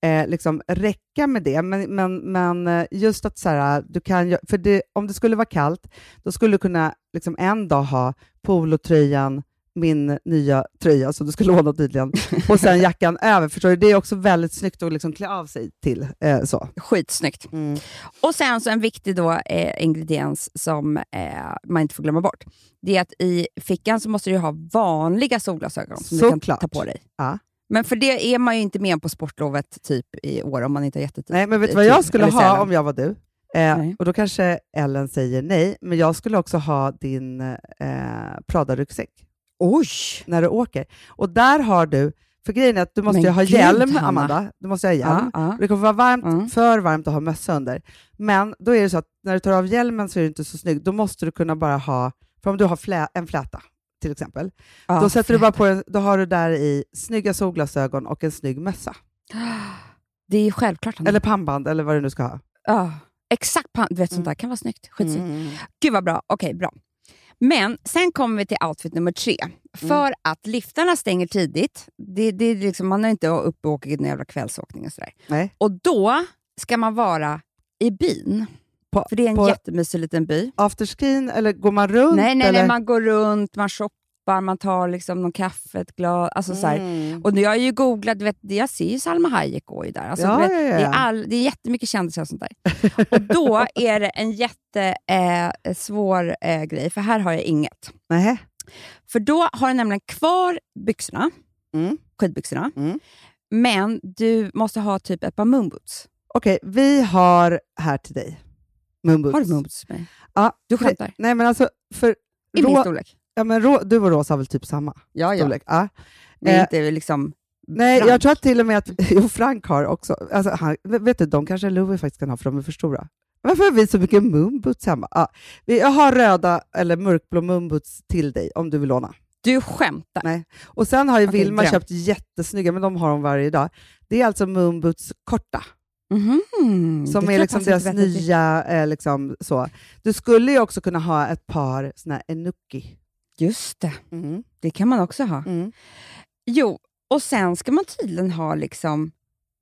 eh, liksom räcka med det. Men, men, men eh, just att så här, du kan för det, om det skulle vara kallt, då skulle du kunna liksom en dag ha polotröjan, min nya tröja som du ska låna tydligen, och sen jackan över. Förstår du? Det är också väldigt snyggt att liksom klä av sig till. Eh, så. Skitsnyggt. Mm. Och sen så en viktig då, eh, ingrediens som eh, man inte får glömma bort. Det är att i fickan så måste du ha vanliga solglasögon som du kan Såklart. ta på dig. Ja. Men för det är man ju inte med på sportlovet typ i år om man inte har jättetid. Nej, men vet du vad tid, jag skulle ha om jag var du? Eh, och då kanske Ellen säger nej, men jag skulle också ha din eh, Prada-ryggsäck. Oj! när du åker. Och där har du, för grejen är att du måste Men ju ha gud, hjälm, Hanna. Amanda. Du måste ha hjälm. Ja, ja. Det kommer vara varmt, Mm. för varmt att ha mössa under. Men då är det så att när du tar av hjälmen så är du inte så snygg. Då måste du kunna bara ha, för om du har flä, en fläta till exempel, Ja, då, sätter du bara på då har du där i snygga solglasögon och en snygg mössa. Det är ju självklart. Eller pannband eller vad du nu ska ha. Ja, exakt. Du vet, sånt där kan vara snyggt. Skitsnyggt. Mm. Gud vad bra. Okej, bra. Men sen kommer vi till outfit nummer tre. För att liftarna stänger tidigt. Det, det är liksom, man är inte uppe och åker en jävla kvällsåkning och sådär. Nej. Och då ska man vara i byn. På, För det är en på jättemysig liten by. afterskin, eller går man runt? Nej, nej, eller? nej, man går runt, man shoppar, man tar liksom någon kaffe, ett glas. Alltså, så här. Mm. Och nu har jag ju googlat, vet, jag ser ju Salma Hayek gå ju där. Alltså, Ja, vet, ja, ja, Det, är all, det är jättemycket kändisar och sånt där. och då är det en jättesvår eh, eh, grej, för här har jag inget. Nähä. För då har du nämligen kvar byxorna, Mm. skidbyxorna, Mm. men du måste ha typ ett par moonboots. Okej, vi har här till dig moonboots. Har du moonboots med dig? Ja, Du skämtar? Nej, men alltså, för I min Rå- storlek? ja, men Rå, du och Rosa har väl typ samma Ja, ja. storlek? Ja. Är Eh, inte liksom... Nej, Frank. jag tror att till och med att jo, Frank har också. Alltså, han, vet du, de kanske Louis faktiskt kan ha för de är för stora. Varför har vi så mycket moonboots hemma? Ja, jag har röda eller mörkblå moonboots till dig om du vill låna. Du skämtar? Nej. Och sen har ju Okej, Vilma köpt jättesnygga, men de har hon varje dag. Det är alltså moonboots korta, Det som är liksom deras nya... Eh, liksom, så. Du skulle ju också kunna ha ett par såna Enuki. Just det, Mm. det kan man också ha. Mm. Jo, och sen ska man tydligen ha liksom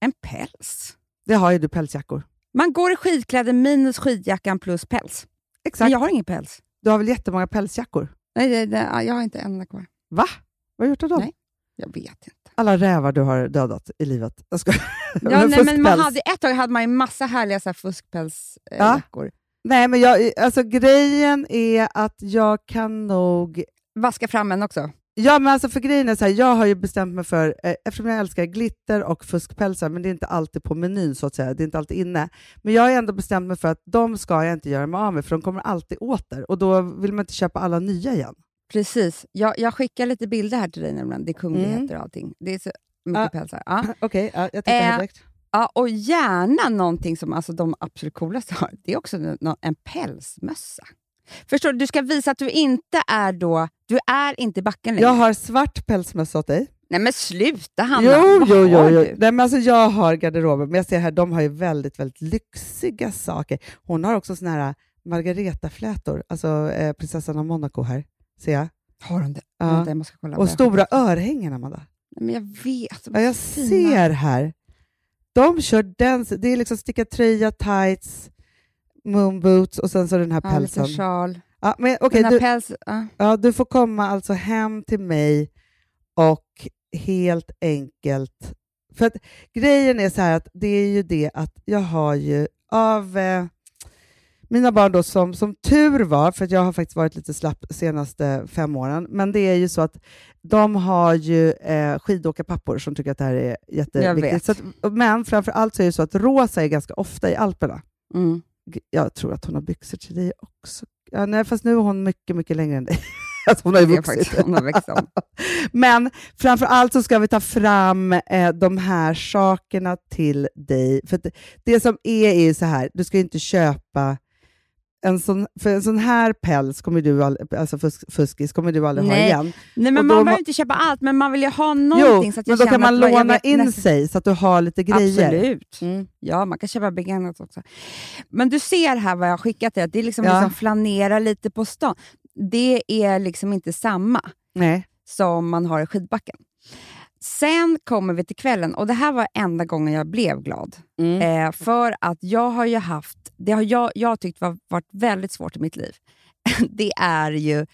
en päls. Det har ju du pälsjackor. Man går i skidkläder minus skidjackan plus päls. Exakt. Men jag har ingen päls. Du har väl jättemånga pälsjackor? Nej, det, det, jag har inte en enda kvar. Va? Vad har du gjort av dem? Nej. Jag vet inte. Alla rävar du har dödat i livet. Jag ska... Ja, nej, men man hade, ett tag hade man ju massa härliga så här, fuskpälsjackor. Ja. Nej, men jag, alltså, grejen är att jag kan nog... Vaska fram en också. Ja, men alltså för grejen är så här, jag har ju bestämt mig för, eh, eftersom jag älskar glitter och fuskpälsar, men det är inte alltid på menyn så att säga, det är inte alltid inne. Men jag har ändå bestämt mig för att de ska jag inte göra mig av med, för de kommer alltid åter och då vill man inte köpa alla nya igen. Precis. Jag, jag skickar lite bilder här till dig nämligen. Det är kungligheter och allting. Det är så mycket Ja. pälsar. Ja. Okej, ja, jag tittar Eh, direkt. Ja, och gärna någonting som alltså, de absolut coolaste har. Det är också en, en pälsmössa. Förstår du? Du ska visa att du inte är då... Du är inte i backen längre. Jag har svart pälsmössa åt dig. Nej men sluta Hanna! Jo, Vad jo, jo. jo. Nej, men alltså, jag har garderoben, men jag ser här, de har ju väldigt, väldigt lyxiga saker. Hon har också såna här Margareta-flätor, alltså eh, prinsessan av Monaco här, ser jag. Har de det? Ja. Vänta, jag måste kolla. Och stora örhängen, Amanda. Men jag vet. Ja, jag fina. ser här. De kör den, det är liksom sticka tröja, tights, moonboots och sen så den här Ja, pälsen. sjal. Ja, men, okej, Den här du, päls... Ja. ja, du får komma alltså hem till mig och helt enkelt... För att grejen är så här att det är ju det att jag har ju av eh, mina barn då som, som tur var, för att jag har faktiskt varit lite slapp senaste fem åren, men det är ju så att de har ju eh, skidåkarpappor som tycker att det här är jätteviktigt. att, men framför allt så är det så att Rosa är ganska ofta i Alperna. Mm. Jag tror att hon har byxor till dig också. Ja, nej, fast nu är hon mycket, mycket längre än dig. alltså hon har ju vuxit. faktiskt, hon har växt om. Men framför allt så ska vi ta fram eh, de här sakerna till dig. För det, det som är är ju så här, du ska ju inte köpa en sån, för en sån här päls, kommer du all, alltså fusk, fuskis, kommer du aldrig ha Nej. igen. Nej, men Och man behöver inte köpa allt, men man vill ju ha någonting. Jo, så att men då kan man låna vet in nästan- sig så att du har lite grejer. Absolut. Mm. Ja, man kan köpa begagnat också. Men du ser här vad jag har skickat dig, det är liksom, Ja. liksom flanera lite på stan. Det är liksom inte samma Nej. som man har i skidbacken. Sen kommer vi till kvällen och det här var enda gången jag blev glad. Mm. Eh, för att jag har ju haft, det har jag, jag tyckt var, varit väldigt svårt i mitt liv. det är ju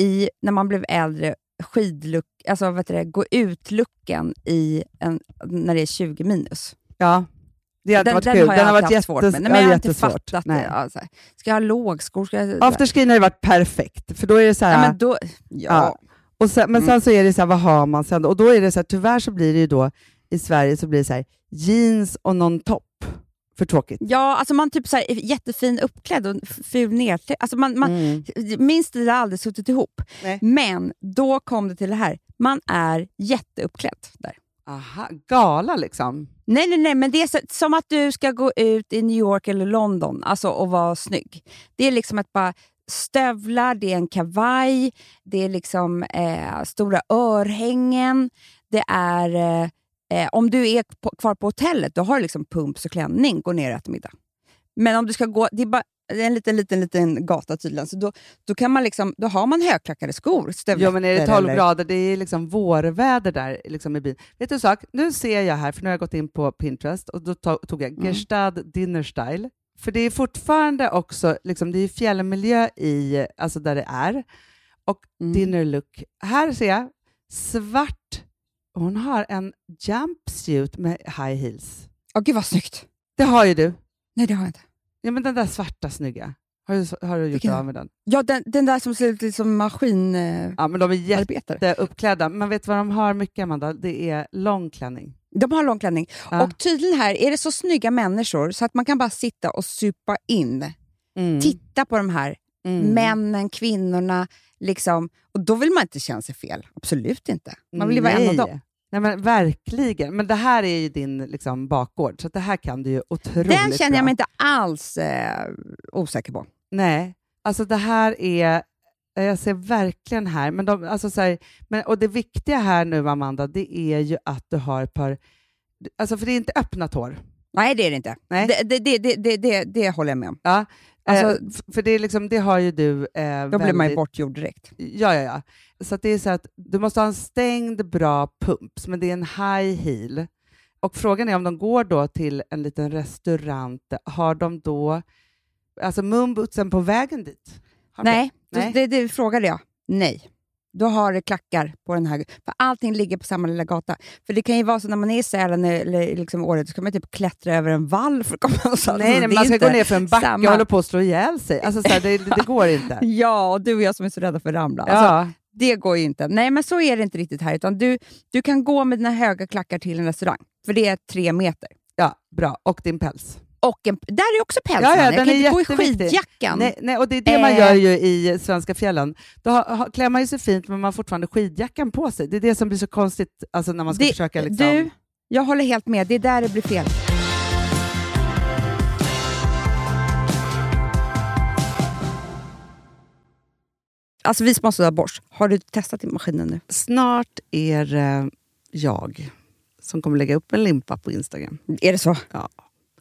i, när man blev äldre, skidluck, alltså heter det, gå ut-lucken i en, när det är 20 minus. Ja, det hade Den, varit den kul. har den har varit haft svårt jättes- med. Nej, men jag har inte jättesvårt. fattat Nej. det. Alltså, ska jag ha lågskor? Ska jag, Afterskin har ju varit perfekt, för då är det så här... ja, men då, ja. Ja. Och sen, men sen så är det så här, vad har man sen? Och då är det så här, tyvärr så blir det ju då, i Sverige så blir det så här, jeans och någon topp. För tråkigt. Ja, alltså man typ så här, är jättefin uppklädd och ful nerklädd. Alltså man, man, Mm. Min stil har aldrig suttit ihop. Nej. Men då kom det till det här. Man är jätteuppklädd där. Aha, gala liksom. Nej, nej, nej, men det är så, som att du ska gå ut i New York eller London alltså, och vara snygg. Det är liksom ett par stövlar, det är en kavaj, det är liksom eh, stora örhängen. Det är, eh, eh, om du är på, kvar på hotellet, då har du liksom pumps och klänning, gå ner och äta middag. Men om du ska gå, det är bara en liten, liten, liten gata tydligen, så då, då, kan man liksom, då har man högklackade skor. Jo men är det 12 eller- grader, det är liksom vårväder där liksom i bilen. Vet du en sak? Nu ser jag här, för nu har jag gått in på Pinterest och då to- tog jag Mm. Gerstad Dinner Style. För det är fortfarande också, liksom, det är fjällmiljö i, alltså där det är. Och Mm. dinner look. Här ser jag svart, hon har en jumpsuit med high heels. Åh gud vad snyggt! Det har ju du. Nej det har jag inte. Ja men den där svarta snygga. Har du, har du gjort Vilken? av med den? Ja, den, den där som ser ut som maskinarbetare. Ja men de är jätteuppklädda. Men vet du vad de har mycket Amanda? Det är lång klänning. De har lång klänning. Ja. Och tydligen här är det så snygga människor så att man kan bara sitta och supa in. Mm. Titta på de här Mm. männen, kvinnorna. Liksom. Och då vill man inte känna sig fel. Absolut inte. Man vill ju vara en av dem. Nej, men verkligen. Men det här är ju din liksom, bakgård, så det här kan du ju otroligt Den känner bra. jag mig inte alls eh, osäker på. Nej, alltså det här är... Jag ser verkligen här, men, de, alltså så här, men och det viktiga här nu Amanda, det är ju att du har ett par... Alltså för det är inte öppna tår. Nej, det är det inte. Nej. Det, det, det, det, det, det, håller jag med om. Ja. Alltså- eh, för det, är liksom, det har ju du eh, Då blir man ju bortgjord direkt. Ja, ja, ja. Så det är så att du måste ha en stängd bra pumps, men det är en high heel. Och frågan är om de går då till en liten restaurang, har de då alltså munbootsen på vägen dit? Har Nej? Nej. Det, det frågade jag. Nej. Då har det klackar på den här. För allting ligger på samma lilla gata. För det kan ju vara så när man är i Sälen eller liksom Åre, då ska man typ klättra över en vall för att komma någonstans. Nej, nej, man ska gå ner för en backe samma. och hålla på att slå ihjäl sig. Alltså, så här, det, det går inte. Ja, och du och jag som är så rädda för att ramla. Alltså, Ja. Det går ju inte. Nej, men så är det inte riktigt här. Utan du, du kan gå med dina höga klackar till en restaurang. För det är tre meter. ja, bra. Och din päls. Och en, där är också päls. Ja, ja, jag kan inte gå i skidjackan. Nej, nej, och det är det man Eh. gör ju i svenska fjällen. Då har, har, klär man ju sig fint, men man har fortfarande skidjackan på sig. Det är det som blir så konstigt alltså, när man ska Det- försöka... Liksom... Du, jag håller helt med. Det är där det blir fel. Alltså vi sponsrar av Bosch. Har du testat i maskinen nu? Snart är det jag som kommer lägga upp en limpa på Instagram. Är det så? Ja.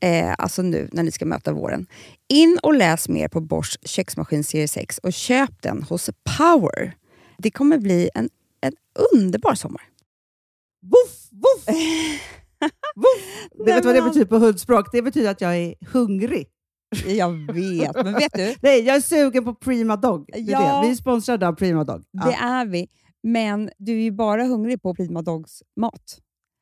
eh, alltså nu när ni ska möta våren, in och läs mer på Bosch köksmaskin serie 6 och köp den hos Power. Det kommer bli en, en underbar sommar. Voff, voff, voff. Det vet vad det betyder på hundspråk? Det betyder att jag är hungrig. Jag vet, men vet du? Nej, jag är sugen på Prima Dog. Ja. det. Vi är sponsrade av Prima Dog. Det är vi. Men du är ju bara hungrig på Prima Dogs mat.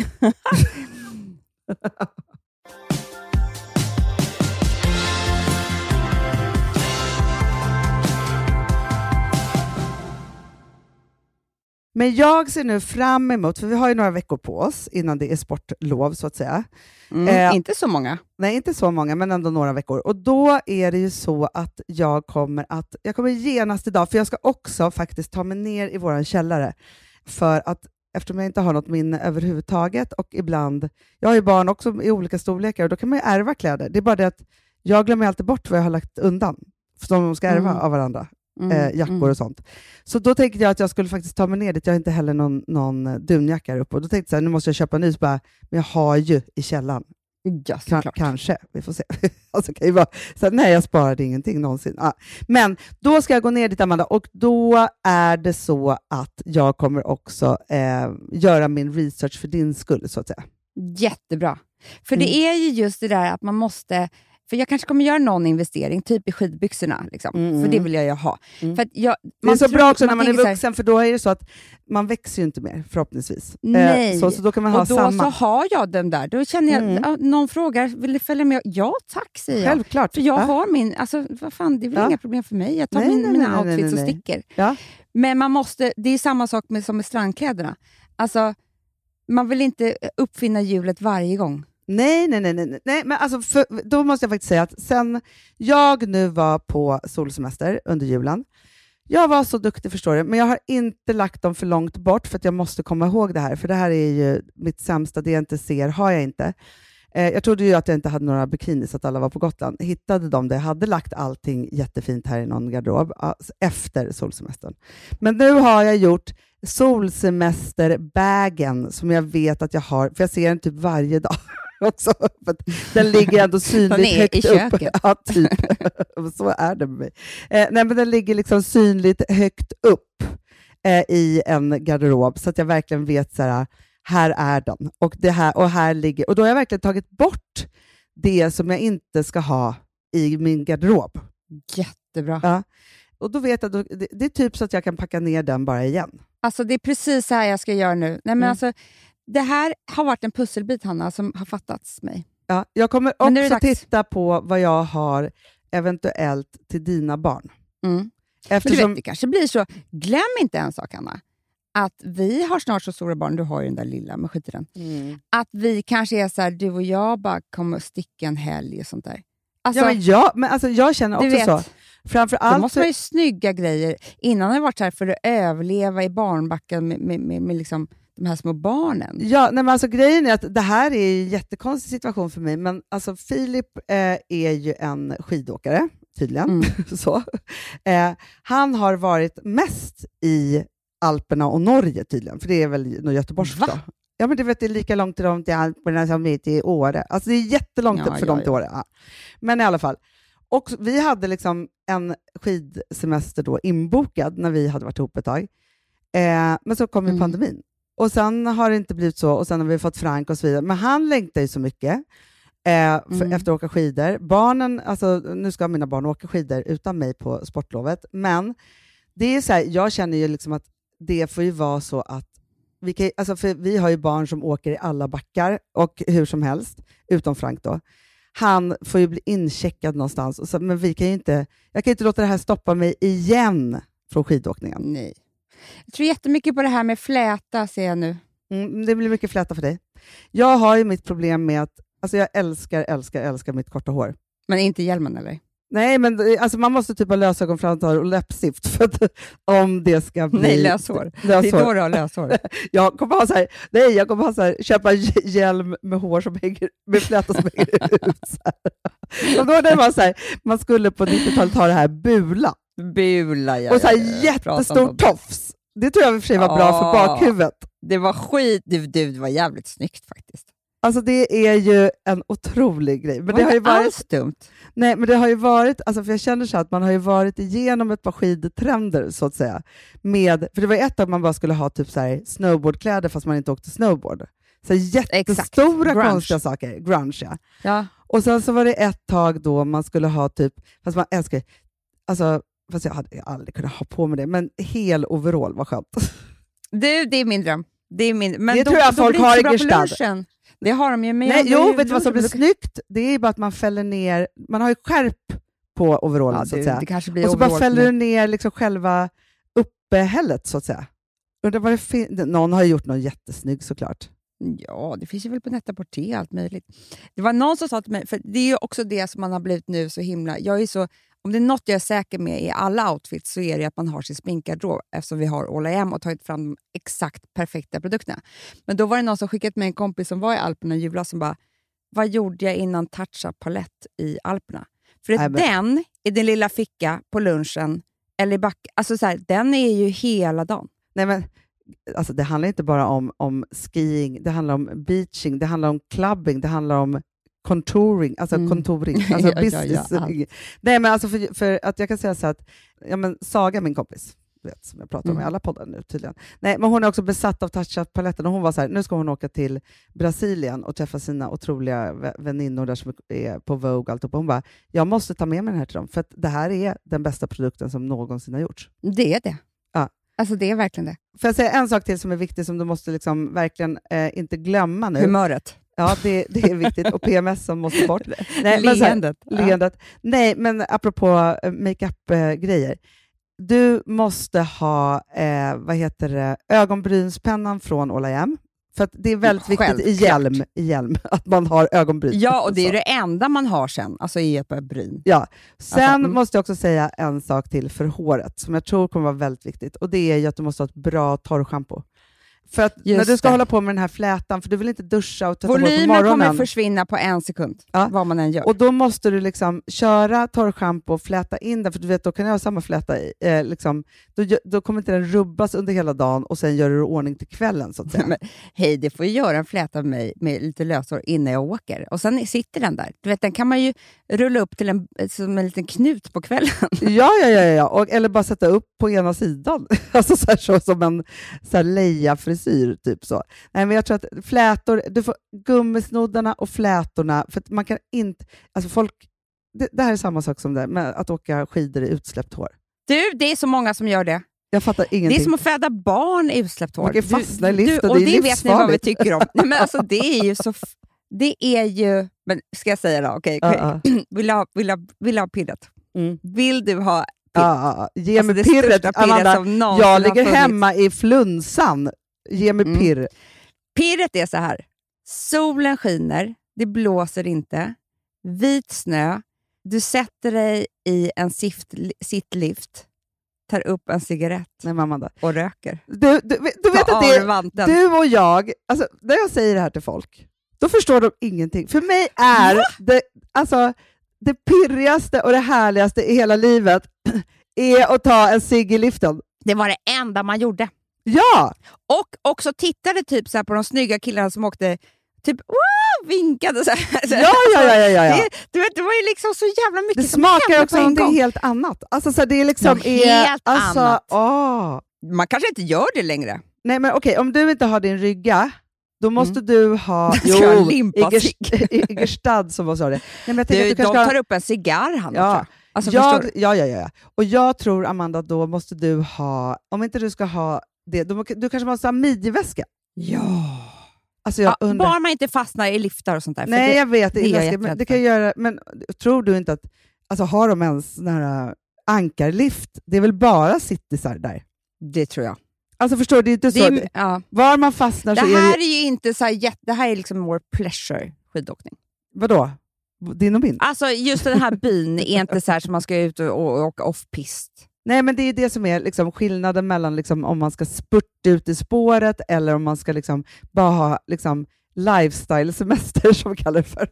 Men jag ser nu fram emot, för vi har ju några veckor på oss innan det är sportlov så att säga. Mm, Eh, inte så många. Nej, inte så många, men ändå några veckor. Och då är det ju så att jag kommer att, jag kommer genast idag, för jag ska också faktiskt ta mig ner i vår källare, för att eftersom jag inte har något minne överhuvudtaget och ibland, jag har ju barn också i olika storlekar och då kan man ju ärva kläder. Det är bara det att jag glömmer alltid bort vad jag har lagt undan, som de ska ärva Mm. av varandra, Mm, eh, jackor mm. och sånt. Så då tänkte jag att jag skulle faktiskt ta mig ner dit, jag har inte heller någon, någon dunjacka här uppe, och då tänkte jag här, nu måste jag köpa en ny, så bara, men jag har ju i källaren. Ja, såklart. kanske, vi får se. alltså, kan ju vara, så här, nej, jag sparade ingenting någonsin. Ja. Men då ska jag gå ner dit, Amanda, och då är det så att jag kommer också eh, göra min research för din skull, så att säga. Jättebra. För det Mm. är ju just det där att man måste... För Jag kanske kommer göra någon investering, typ i skidbyxorna. Liksom. Mm, För det mm. vill jag ju ha. Mm. För jag, Det är så bra också när man är vuxen, för då är det så att man växer ju inte mer, förhoppningsvis. Eh, Nej. så, så då kan man ha och då samma. så har jag den där. Då känner jag, Mm. någon frågar, vill du följa med? Ja tack, säger jag. Självklart. För jag Ja. har min, alltså vad fan, det är väl Ja. inga problem för mig. Jag tar Nej, min, nej, mina nej, outfits och sticker. Ja. Men man måste, det är samma sak med, som med strandkläderna. Alltså, man vill inte uppfinna hjulet varje gång. Nej, nej, nej, nej, nej. men alltså för, då måste jag faktiskt säga att sen jag nu var på solsemester under julen, jag var så duktig förstår du, men jag har inte lagt dem för långt bort för att jag måste komma ihåg det här, för det här är ju mitt sämsta, det jag inte ser har jag inte. Eh, jag trodde ju att jag inte hade några bikinis, att alla var på Gotland. Hittade dem det, jag hade lagt allting jättefint här i någon garderob alltså, efter solsemestern. Men nu har jag gjort solsemesterbagen som jag vet att jag har, för jag ser den typ varje dag. Också, för den ligger ändå synligt högt i upp. köket. Ja, typ. Så är det med mig. Eh, nej, men den ligger liksom synligt högt upp eh, i en garderob, så att jag verkligen vet så här, här är den. Och, det här, och, här ligger, och då har jag verkligen tagit bort det som jag inte ska ha i min garderob. Jättebra. Ja. Och då vet jag, då, det, det är typ så att jag kan packa ner den bara igen. Alltså det är precis så här jag ska göra nu. Nej, men Mm. alltså, det här har varit en pusselbit, Hanna, som har fattats mig. Ja, jag kommer Men det också titta på vad jag har eventuellt till dina barn. Mm. Men Eftersom, vet, det kanske blir så. Glöm inte en sak, Anna. Att vi har snart så stora barn, du har ju den där lilla, men skit i den. mm. Att vi kanske är så här, du och jag bara kommer att sticka en helg och sånt där. Alltså, ja, men jag, men alltså, jag känner också vet, så. Framför då allt, måste man ju snygga grejer. Innan har jag varit så här för att överleva i barnbacken med, med, med, med liksom de här små barnen. Ja, nej, men alltså, grejen är att det här är en jättekonstig situation för mig, men alltså, Filip eh, är ju en skidåkare, tydligen. Mm. så. Eh, han har varit mest i Alperna och Norge tydligen, för det är väl något göteborgskt Va? Ja, men du vet, det är lika långt till dem till Alperna som det är till Åre. Alltså det är jättelångt Ja, upp för ja, dem till. Åre. Ja. Men i alla fall. Och vi hade liksom en skidsemester då inbokad när vi hade varit ihop ett tag. Eh, men så kom ju Mm. pandemin. Och sen har det inte blivit så, och sen har vi fått Frank och så vidare. Men han längtar ju så mycket eh, Mm. efter att åka skidor. Barnen, alltså, nu ska mina barn åka skidor utan mig på sportlovet, men det är så här, jag känner ju liksom att det får ju vara så att vi, kan, alltså för vi har ju barn som åker i alla backar och hur som helst, utom Frank då. Han får ju bli incheckad någonstans, så, men vi kan ju inte, jag kan ju inte låta det här stoppa mig igen från skidåkningen. Nej. Jag tror jättemycket på det här med fläta, ser jag nu. Mm, det blir mycket fläta för dig. Jag har ju mitt problem med att alltså jag älskar, älskar, älskar mitt korta hår. Men inte hjälmen eller? Nej, men det- alltså man måste typ ha lösögonfransar och läppstift för att, om det ska bli... Nej, löshår. Det är då du har löshår. Jag kommer ha så här, nej, jag kommer ha så här, köpa hj- hjälm med hår som hänger, med fläta som hänger ut. Så. Och då när var så här, man skulle på 90-talet ha det här bula Bula, ja. och så här ja, ja. Jättestor tofs. Det tror jag i och för sig var bra för bakhuvudet. Det var skit. Du, du, det var jävligt snyggt faktiskt. Alltså det är ju en otrolig grej. Men det det har ju varit, alls dumt. nej, men det har ju varit, alltså för jag känner så att man har ju varit igenom ett par skidtrender så att säga. Med, för det var ett tag man bara skulle ha typ så här snowboardkläder fast man inte åkte snowboard. Så jättestora Grunge. konstiga saker. Grunge ja. Ja. Och sen så var det ett tag då man skulle ha typ, fast man älskar alltså, fast jag hade aldrig kunnat ha på mig det, men hel overall var skönt. Du, det är min dröm. Det, är min, men Det då, tror jag då folk det har i Gestad. lunchen. Det har de ju. Men Nej, jo, vet du vad som blir snyggt? Det är bara att man fäller ner, man har ju skärp på overallen Ja, så att säga. det kanske blir Och så bara fäller du ner liksom själva uppehället så att säga. Undrar vad det fin- Någon har ju gjort någon jättesnygg såklart. Ja, det finns ju väl på Net-a-Porter allt möjligt. Det var någon som sa till mig, för det är ju också det som man har blivit nu så himla... Jag är så, om det är något jag är säker med i alla outfits så är det att man har sin sminkgardrob eftersom vi har All I Am och tagit fram de exakt perfekta produkterna. Men då var det någon som skickat med en kompis som var i Alperna i julas som bara “Vad gjorde jag innan touch-up palett i Alperna?” För att Nej, den i din lilla ficka på lunchen eller i back, alltså så här, den är ju hela dagen. Nej, men, alltså, det handlar inte bara om, om skiing, det handlar om beaching, det handlar om clubbing, det handlar om contouring, alltså Mm. contouring, alltså Ja, ja, business. ja, allt. Nej, men alltså för, för att jag kan säga så att ja, men Saga, min kompis, vet, som jag pratar om i Mm. alla poddar nu tydligen. Nej, men hon är också besatt av touch-up-paletten och hon var så här, nu ska hon åka till Brasilien och träffa sina otroliga vä- väninnor där som är på Vogue och alltihopa. Hon bara, jag måste ta med mig den här till dem, för att det här är den bästa produkten som någonsin har gjorts. Det är det. Ja. Alltså det är verkligen det. Får jag säga en sak till som är viktig som du måste liksom verkligen eh, inte glömma nu? Humöret. Ja, det, det är viktigt. Och PMS som måste bort. Nej, men så här, Leendet. Ja. leendet. Nej, men apropå eh, makeup-grejer. Du måste ha eh, vad heter det, ögonbrynspennan från I Am. För det är väldigt viktigt i Självklart. hjälm, i hjälm att man har ögonbryn. Ja, och det är det enda man har sen, alltså i ett bryn. Ja. Sen Alltså, mm. måste jag också säga en sak till för håret, som jag tror kommer vara väldigt viktigt. Och Det är ju att du måste ha ett bra torrschampo. För att när Just du ska det. hålla på med den här flätan, för du vill inte duscha och tvätta hår på Volymen kommer morgonen. försvinna på en sekund, Ja. vad man än gör. Och då måste du liksom köra torrschampo och fläta in den, för du vet, då kan jag ha samma fläta, i, eh, liksom, då, då kommer inte den rubbas under hela dagen och sen gör du ordning till kvällen. Så att säga. Men, hej, det får ju göra en fläta med mig med lite löshår innan jag åker. Och sen sitter den där. Du vet, den kan man ju rulla upp till en, som en liten knut på kvällen. Ja, ja, ja, ja. Och, eller bara sätta upp på ena sidan, alltså så, här, så som en så Leia-frisyr. Typ så. Nej, men jag tror att flätor, du får gummisnoddarna och flätorna, för att man kan inte... Alltså folk, det, det här är samma sak som det med att åka skidor i utsläppt hår. Du, det är så många som gör det. Jag fattar Det ingenting. är som att föda barn i utsläppt hår. Man kan fastna i liften, och det det vet ni vad vi tycker om. Nej, men alltså, det är ju så... Det är ju Men ska jag säga då? Okej, Ja, okej. Vill, du ha, vill, ha, vill ha pirret? Mm. Vill du ha pirr? Ja, ja, ja. Ge Alltså mig det pirret, pirret Amanda. Jag ligger hemma i flunsan. Ge mig Mm. pirr. Pirret är så här. Solen skiner, det blåser inte, vit snö, du sätter dig i en sift, sittlift, tar upp en cigarett Nej, men Amanda. och röker. Du, du, du vet att det är, du och jag, alltså, när jag säger det här till folk, då förstår de ingenting. För mig är det, alltså, det pirrigaste och det härligaste i hela livet är att ta en cigg i liften. Det var det enda man gjorde. Ja! Och också tittade typ så på de snygga killarna som åkte, typ wow, vinkade. Så här. Ja, ja, ja, ja, ja. Det, du vet, det var ju liksom så jävla mycket Det som smakar också någonting helt annat. Alltså, så det är liksom är, helt alltså, annat. Åh. Man kanske inte gör det längre. Nej men okej, om du inte har din rygga, då måste du ha... Ha Igerst- Igerstad som sa det. Nej, men Du, att de du kanske tar ska... upp en cigarr, han Ja. Alltså, jag, ja, ja, ja. Och jag tror, Amanda, då måste du ha... Om inte du ska ha det, må- du kanske måste ha midjeväska. Ja. Alltså Ja, bara man inte fastnar i liftar och sånt där. Nej, det, jag vet. Det, är är jag men det kan göra... Men tror du inte att... Alltså har de ens sån här äh, ankarlift? Det är väl bara citysar där? det tror jag. Alltså förstår du, det är inte så... är, ja. var man fastnar det så är här det... är ju inte så här, det här är liksom more pleasure skidåkning. Vadå? Din och min? Alltså just den här byn är inte så här som man ska ut och, och åka off-pist. Nej, men det är det som är liksom skillnaden mellan liksom om man ska spurta ut i spåret eller om man ska liksom bara ha liksom lifestyle-semester, som vi kallar det för.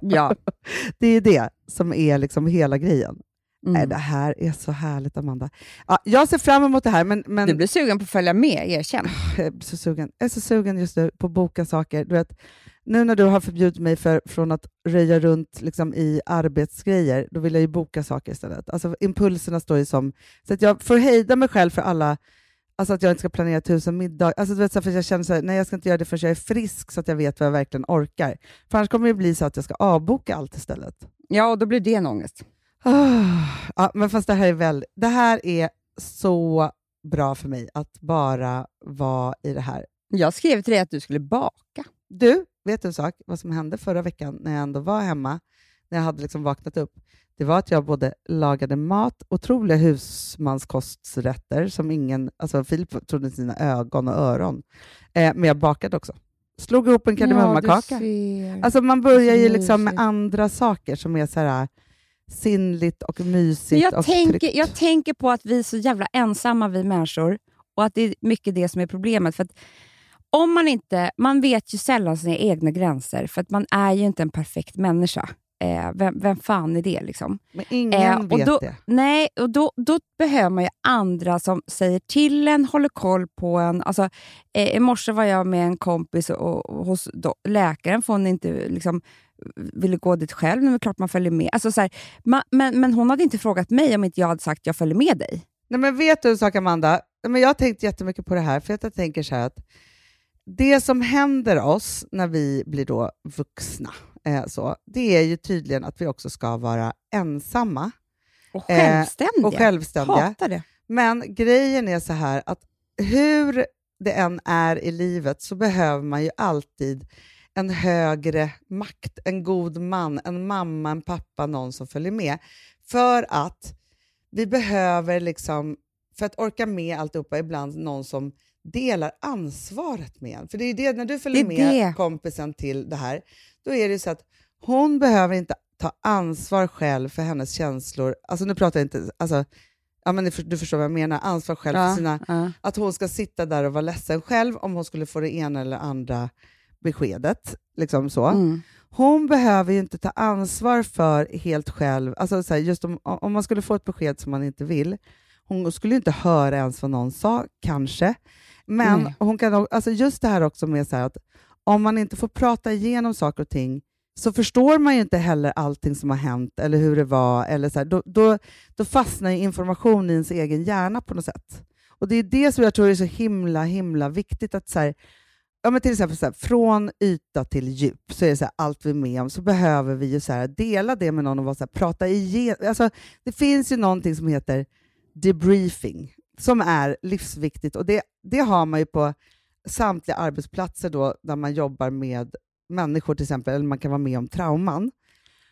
Ja. Det är det som är liksom hela grejen. Mm. Nej, det här är så härligt, Amanda. Ja, jag ser fram emot det här, men, men Du blir sugen på att följa med, erkänn. jag, är så sugen. jag är så sugen just nu på att boka saker. Du vet, nu när du har förbjudit mig för, från att röja runt liksom, i arbetsgrejer, då vill jag ju boka saker istället. Alltså, impulserna står ju som... Så att jag får hejda mig själv för alla... Alltså att jag inte ska planera tusen middagar. Alltså, du vet, så här, för jag känner så här, nej jag ska inte göra det förrän jag är frisk så att jag vet vad jag verkligen orkar. För annars kommer det bli så att jag ska avboka allt istället. Ja, och då blir det en ångest. Ah, ja, men fast det här är väl, det här är så bra för mig att bara vara i det här. Jag skrev till dig att du skulle baka. Du, vet du en sak? Vad som hände förra veckan när jag ändå var hemma, när jag hade liksom vaknat upp? Det var att jag både lagade mat, otroliga husmanskosträtter som ingen, alltså Filip trodde sina ögon och öron, eh, men jag bakade också. Slog ihop en kardemummakaka. Alltså man börjar ju liksom med andra saker som är så här sinnligt och mysigt jag, och tänker, tryggt. jag tänker på att vi är så jävla ensamma, vi människor, och att det är mycket det som är problemet. För att om man inte, man vet ju sällan sina egna gränser, för att man är ju inte en perfekt människa. Eh, vem, vem fan är det? liksom? Men ingen Eh, vet då, det. Nej, och då, då behöver man ju andra som säger till en, håller koll på en. Alltså, eh, I morse var jag med en kompis och, och hos do, läkaren, för hon inte liksom, ville gå dit själv. Men det är klart man följer med. Alltså, så här, ma, men, men hon hade inte frågat mig om inte jag hade sagt jag följer med dig. Nej, men vet du en sak, Amanda? Men jag har tänkt jättemycket på det här, för att jag tänker så här att det som händer oss när vi blir då vuxna, eh, så, det är ju tydligen att vi också ska vara ensamma Och Eh, självständiga. och självständiga. Hatar det. Men grejen är så här att hur det än är i livet så behöver man ju alltid en högre makt, en god man, en mamma, en pappa, någon som följer med. För att vi behöver, liksom, för att orka med alltihopa, ibland någon som delar ansvaret med en. För det är det, när du följer med det. kompisen till det här, då är det så att hon behöver inte ta ansvar själv för hennes känslor. Alltså nu pratar jag inte, alltså, ja, men du för- du förstår vad jag menar, ansvar själv för sina ja. att hon ska sitta där och vara ledsen själv om hon skulle få det ena eller andra beskedet. Liksom så. Mm. Hon behöver ju inte ta ansvar för helt själv, alltså så här, just om, om man skulle få ett besked som man inte vill, hon skulle inte höra ens vad någon sa, kanske. Men Nej. hon kan, alltså just det här också med så att om man inte får prata igenom saker och ting så förstår man ju inte heller allting som har hänt eller hur det var. Eller så här, då, då, då fastnar ju information i ens egen hjärna på något sätt. Och Det är det som jag tror är så himla himla viktigt. att så här, ja, men Till exempel så här, från yta till djup, så är det så här, allt vi är med om, så behöver vi ju så dela det med någon och vara så prata igenom. Alltså, det finns ju någonting som heter debriefing, som är livsviktigt. Och det, det har man ju på samtliga arbetsplatser då, där man jobbar med människor till exempel, eller man kan vara med om trauman.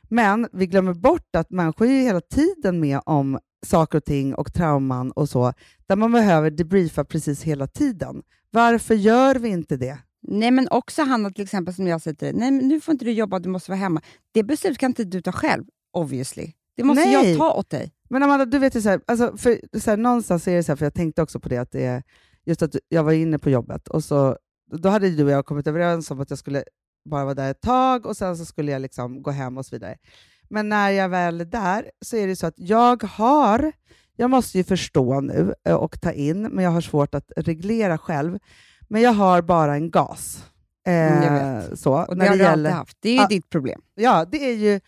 Men vi glömmer bort att människor är ju hela tiden med om saker och ting och trauman och så, där man behöver debriefa precis hela tiden. Varför gör vi inte det? Nej, men också Hanna, till exempel, som jag säger till dig, nej, nu får inte du jobba, du måste vara hemma. Det beslutet kan inte du ta själv, obviously. Det måste Nej. jag ta åt dig. Men Amanda, du vet ju så här, alltså för, så här, någonstans är det så här, för jag tänkte också på det, att det är just att jag var inne på jobbet och så, då hade du och jag kommit överens om att jag skulle bara vara där ett tag och sen så skulle jag liksom gå hem och så vidare. Men när jag väl är där så är det så att jag har, jag måste ju förstå nu eh, och ta in, men jag har svårt att reglera själv. Men jag har bara en gas. Mm, Eh. Så, Och det när har det du alltid gäller, haft. Det är ju Ja. ditt problem. Ja, det är ju...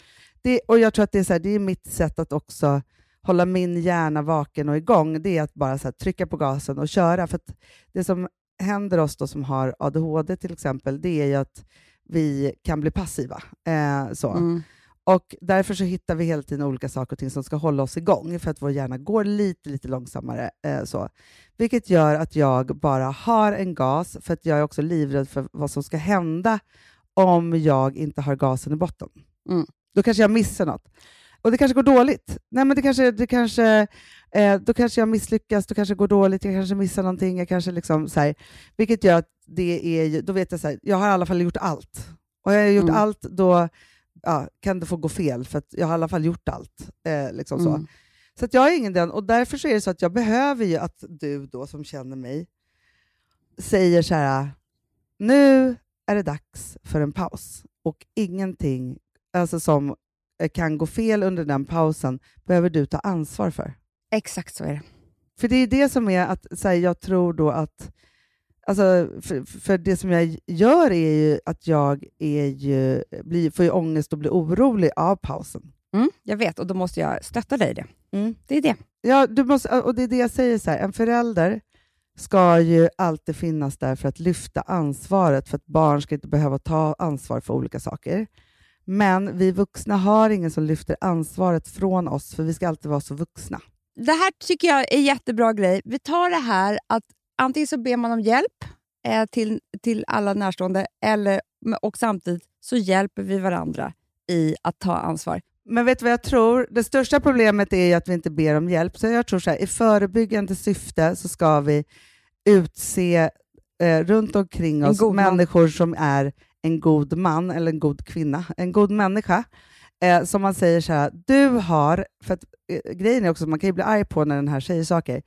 Det, och jag tror att det är, så här, det är mitt sätt att också hålla min hjärna vaken och igång. Det är att bara så här, trycka på gasen och köra. För att det som händer oss då som har ADHD till exempel, det är ju att vi kan bli passiva. Eh, så. Mm. Och därför så hittar vi hela tiden olika saker och ting som ska hålla oss igång, för att vår hjärna går lite, lite långsammare. Eh, så. Vilket gör att jag bara har en gas, för att jag är också livrädd för vad som ska hända om jag inte har gasen i botten. Mm. Då kanske jag missar något. Och det kanske går dåligt. Nej, men det kanske, det kanske, eh, då kanske jag misslyckas, då kanske det går dåligt, jag kanske missar någonting. Jag kanske liksom, så här, vilket gör att det är, då vet jag så här, jag har i alla fall gjort allt. Och jag har gjort Mm. allt, då ja, kan det få gå fel, för att jag har i alla fall gjort allt. Eh, liksom så. Mm. Så att jag har ingen den, och därför så är det så att jag behöver ju att du då som känner mig säger så här, nu är det dags för en paus och ingenting alltså som kan gå fel under den pausen behöver du ta ansvar för. Exakt så är det. För det är det som är att så här, jag tror då att Alltså, för, för det som jag gör är ju att jag är ju, blir, får ju ångest och blir orolig av pausen. Mm, jag vet, och då måste jag stötta dig i det. Mm. Det är det. Ja, du måste, och det är det jag säger, så här, en förälder ska ju alltid finnas där för att lyfta ansvaret, för att barn ska inte behöva ta ansvar för olika saker. Men vi vuxna har ingen som lyfter ansvaret från oss, för vi ska alltid vara så vuxna. Det här tycker jag är en jättebra grej. Vi tar det här att antingen så ber man om hjälp eh, till, till alla närstående eller, och samtidigt så hjälper vi varandra i att ta ansvar. Men vet du vad jag tror? Det största problemet är ju att vi inte ber om hjälp. Så jag tror så här, i förebyggande syfte så ska vi utse eh, runt omkring oss människor som är en god man eller en god kvinna, en god människa. Eh, som man säger så här, du har, för att eh, grejen är också man kan ju bli arg på när den här säger saker.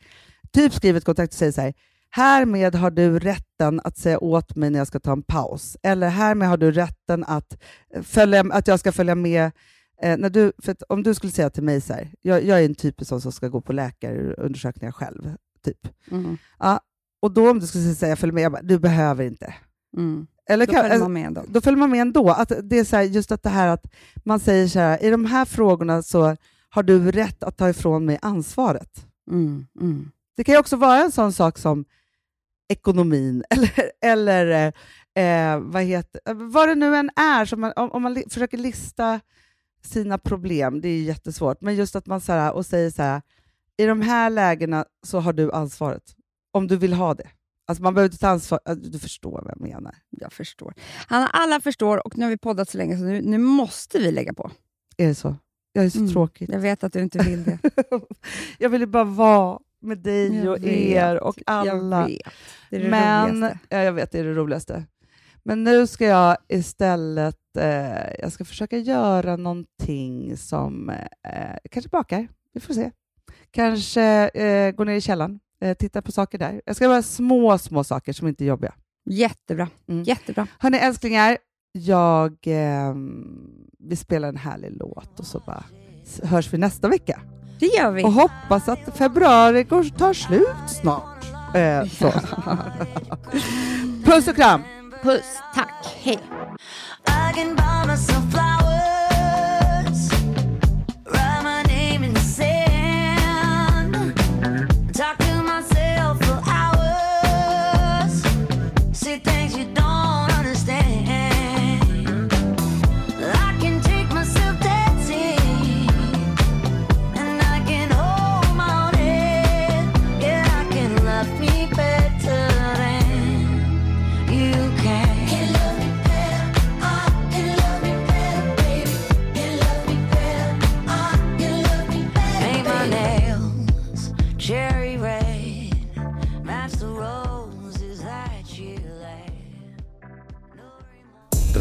Typ skriver ett kontrakt och säger så här, härmed har du rätten att säga åt mig när jag ska ta en paus. Eller härmed har du rätten att, följa, att jag ska följa med Eh, när du, för om du skulle säga till mig så här, jag, jag är en typ sån som ska gå på läkarundersökningar själv, typ. Mm. Ja, och då om du skulle säga följ med, jag bara, du behöver inte. Mm. Eller Då kan, följer man med ändå. då följer man med ändå. Att det är så här, just att det här att man säger så här, i de här frågorna så har du rätt att ta ifrån mig ansvaret. Mm. Mm. Det kan ju också vara en sån sak som ekonomin, eller, eller eh, vad, heter, vad det nu än är. Som man, om, om man li, försöker lista sina problem, det är jättesvårt, men just att man så här, och säger så här, i de här lägena så har du ansvaret, om du vill ha det. Alltså man behöver inte ta ansvar, alltså, du förstår vad jag menar. Jag förstår. Hanna, alla förstår och nu har vi poddat så länge så nu, nu måste vi lägga på. Är det så? Jag är så Mm. tråkig. Jag vet att du inte vill det. jag ville bara vara med dig Jag och vet. er och alla. Jag vet. Det är det Men, roligaste. ja, jag vet, det är det roligaste. Men nu ska jag istället eh, jag ska försöka göra någonting som eh, kanske bakar. Vi får se. Kanske eh, gå ner i källaren, eh, titta på saker där. Jag ska göra små, små saker som inte är jobbiga. Jättebra. Mm. Jättebra. Hörni älsklingar, jag, eh, vi spelar en härlig låt och så bara hörs vi nästa vecka. Det gör vi. Och hoppas att februari går, tar slut snart. Eh, så. Puss och kram! Puss. Tack. Hej.